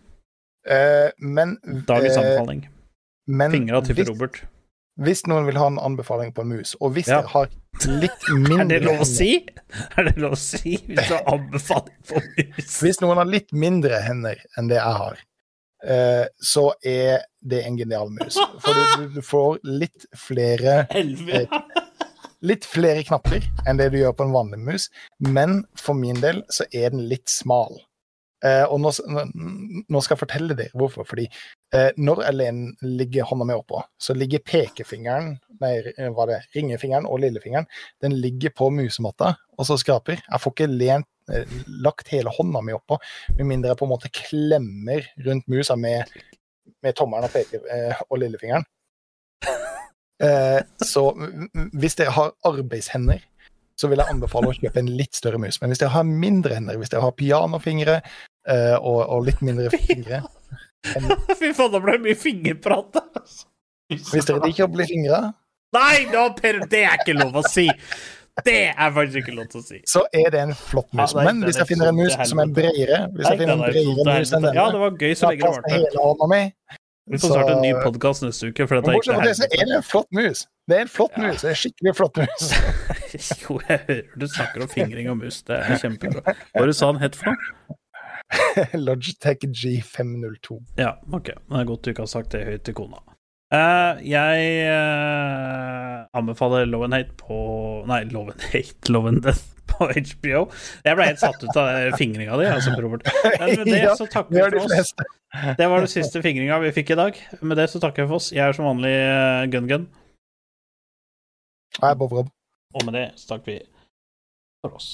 Uh, men Dagens eh, anbefaling. Uh, Fingra til Robert. hvis noen vil ha en anbefaling på en mus, og hvis Ja. jeg har litt mindre Er det lov å si? Er det lov å si hvis du har anbefaling på mus? Hvis noen har litt mindre hender enn det jeg har, eh, så er det en genial mus. For du, du får litt flere Helvete. Litt flere knapper enn det du gjør på en vanlig mus, men for min del så er den litt smal. Eh, og nå, nå- skal jeg fortelle dere hvorfor. Fordi eh, når jeg ligger hånda mi oppå, så ligger pekefingeren, nei, hva hva er det, ringefingeren og lillefingeren, den ligger på musematta og så skraper. Jeg får ikke lent, eh, lagt hele hånda mi oppå, med mindre jeg på en måte klemmer rundt musa med, med tommelen og, peke, eh, og lillefingeren. Eh, så hvis dere har arbeidshender, så vil jeg anbefale å kjøpe en litt større mus. Men hvis dere har mindre hender, hvis dere har pianofingre eh, og, og litt mindre fingre Fy faen, det ble mye fingerprat. Hvis dere liker å bli fingra, Nei, no, Per, det er ikke lov å si! Det er faktisk ikke lov til å si. så er det en flott mus. Ja, Men hvis jeg finner en mus som er bredere Hvis jeg finner en er bredere mus enn denne, Ja, det var gøy så lenge det varte. Vi får starte en ny podkast neste uke, for dette bortsett fra det, så er det en flott mus. Det er en flott mus. Det er skikkelig flott mus. Jo, jeg hører du snakker om fingring og mus. Det er kjempebra. Hva var det du sa den het for noe? Logitech G502. Ja, ok. Det er godt du ikke har sagt det høyt til kona. Uh, jeg uh, anbefaler Love and Hate på Nei, Love and Hate, Love and Death på HBO. Jeg ble helt satt ut av fingringa di, altså, Robert. Men med det Ja, så takker vi for oss. Det var den siste fingringa vi fikk i dag. Med det så takker jeg for oss. Jeg er som vanlig eh, Gun-Gun, Nei, Bob Rob. og med det så takker vi for oss.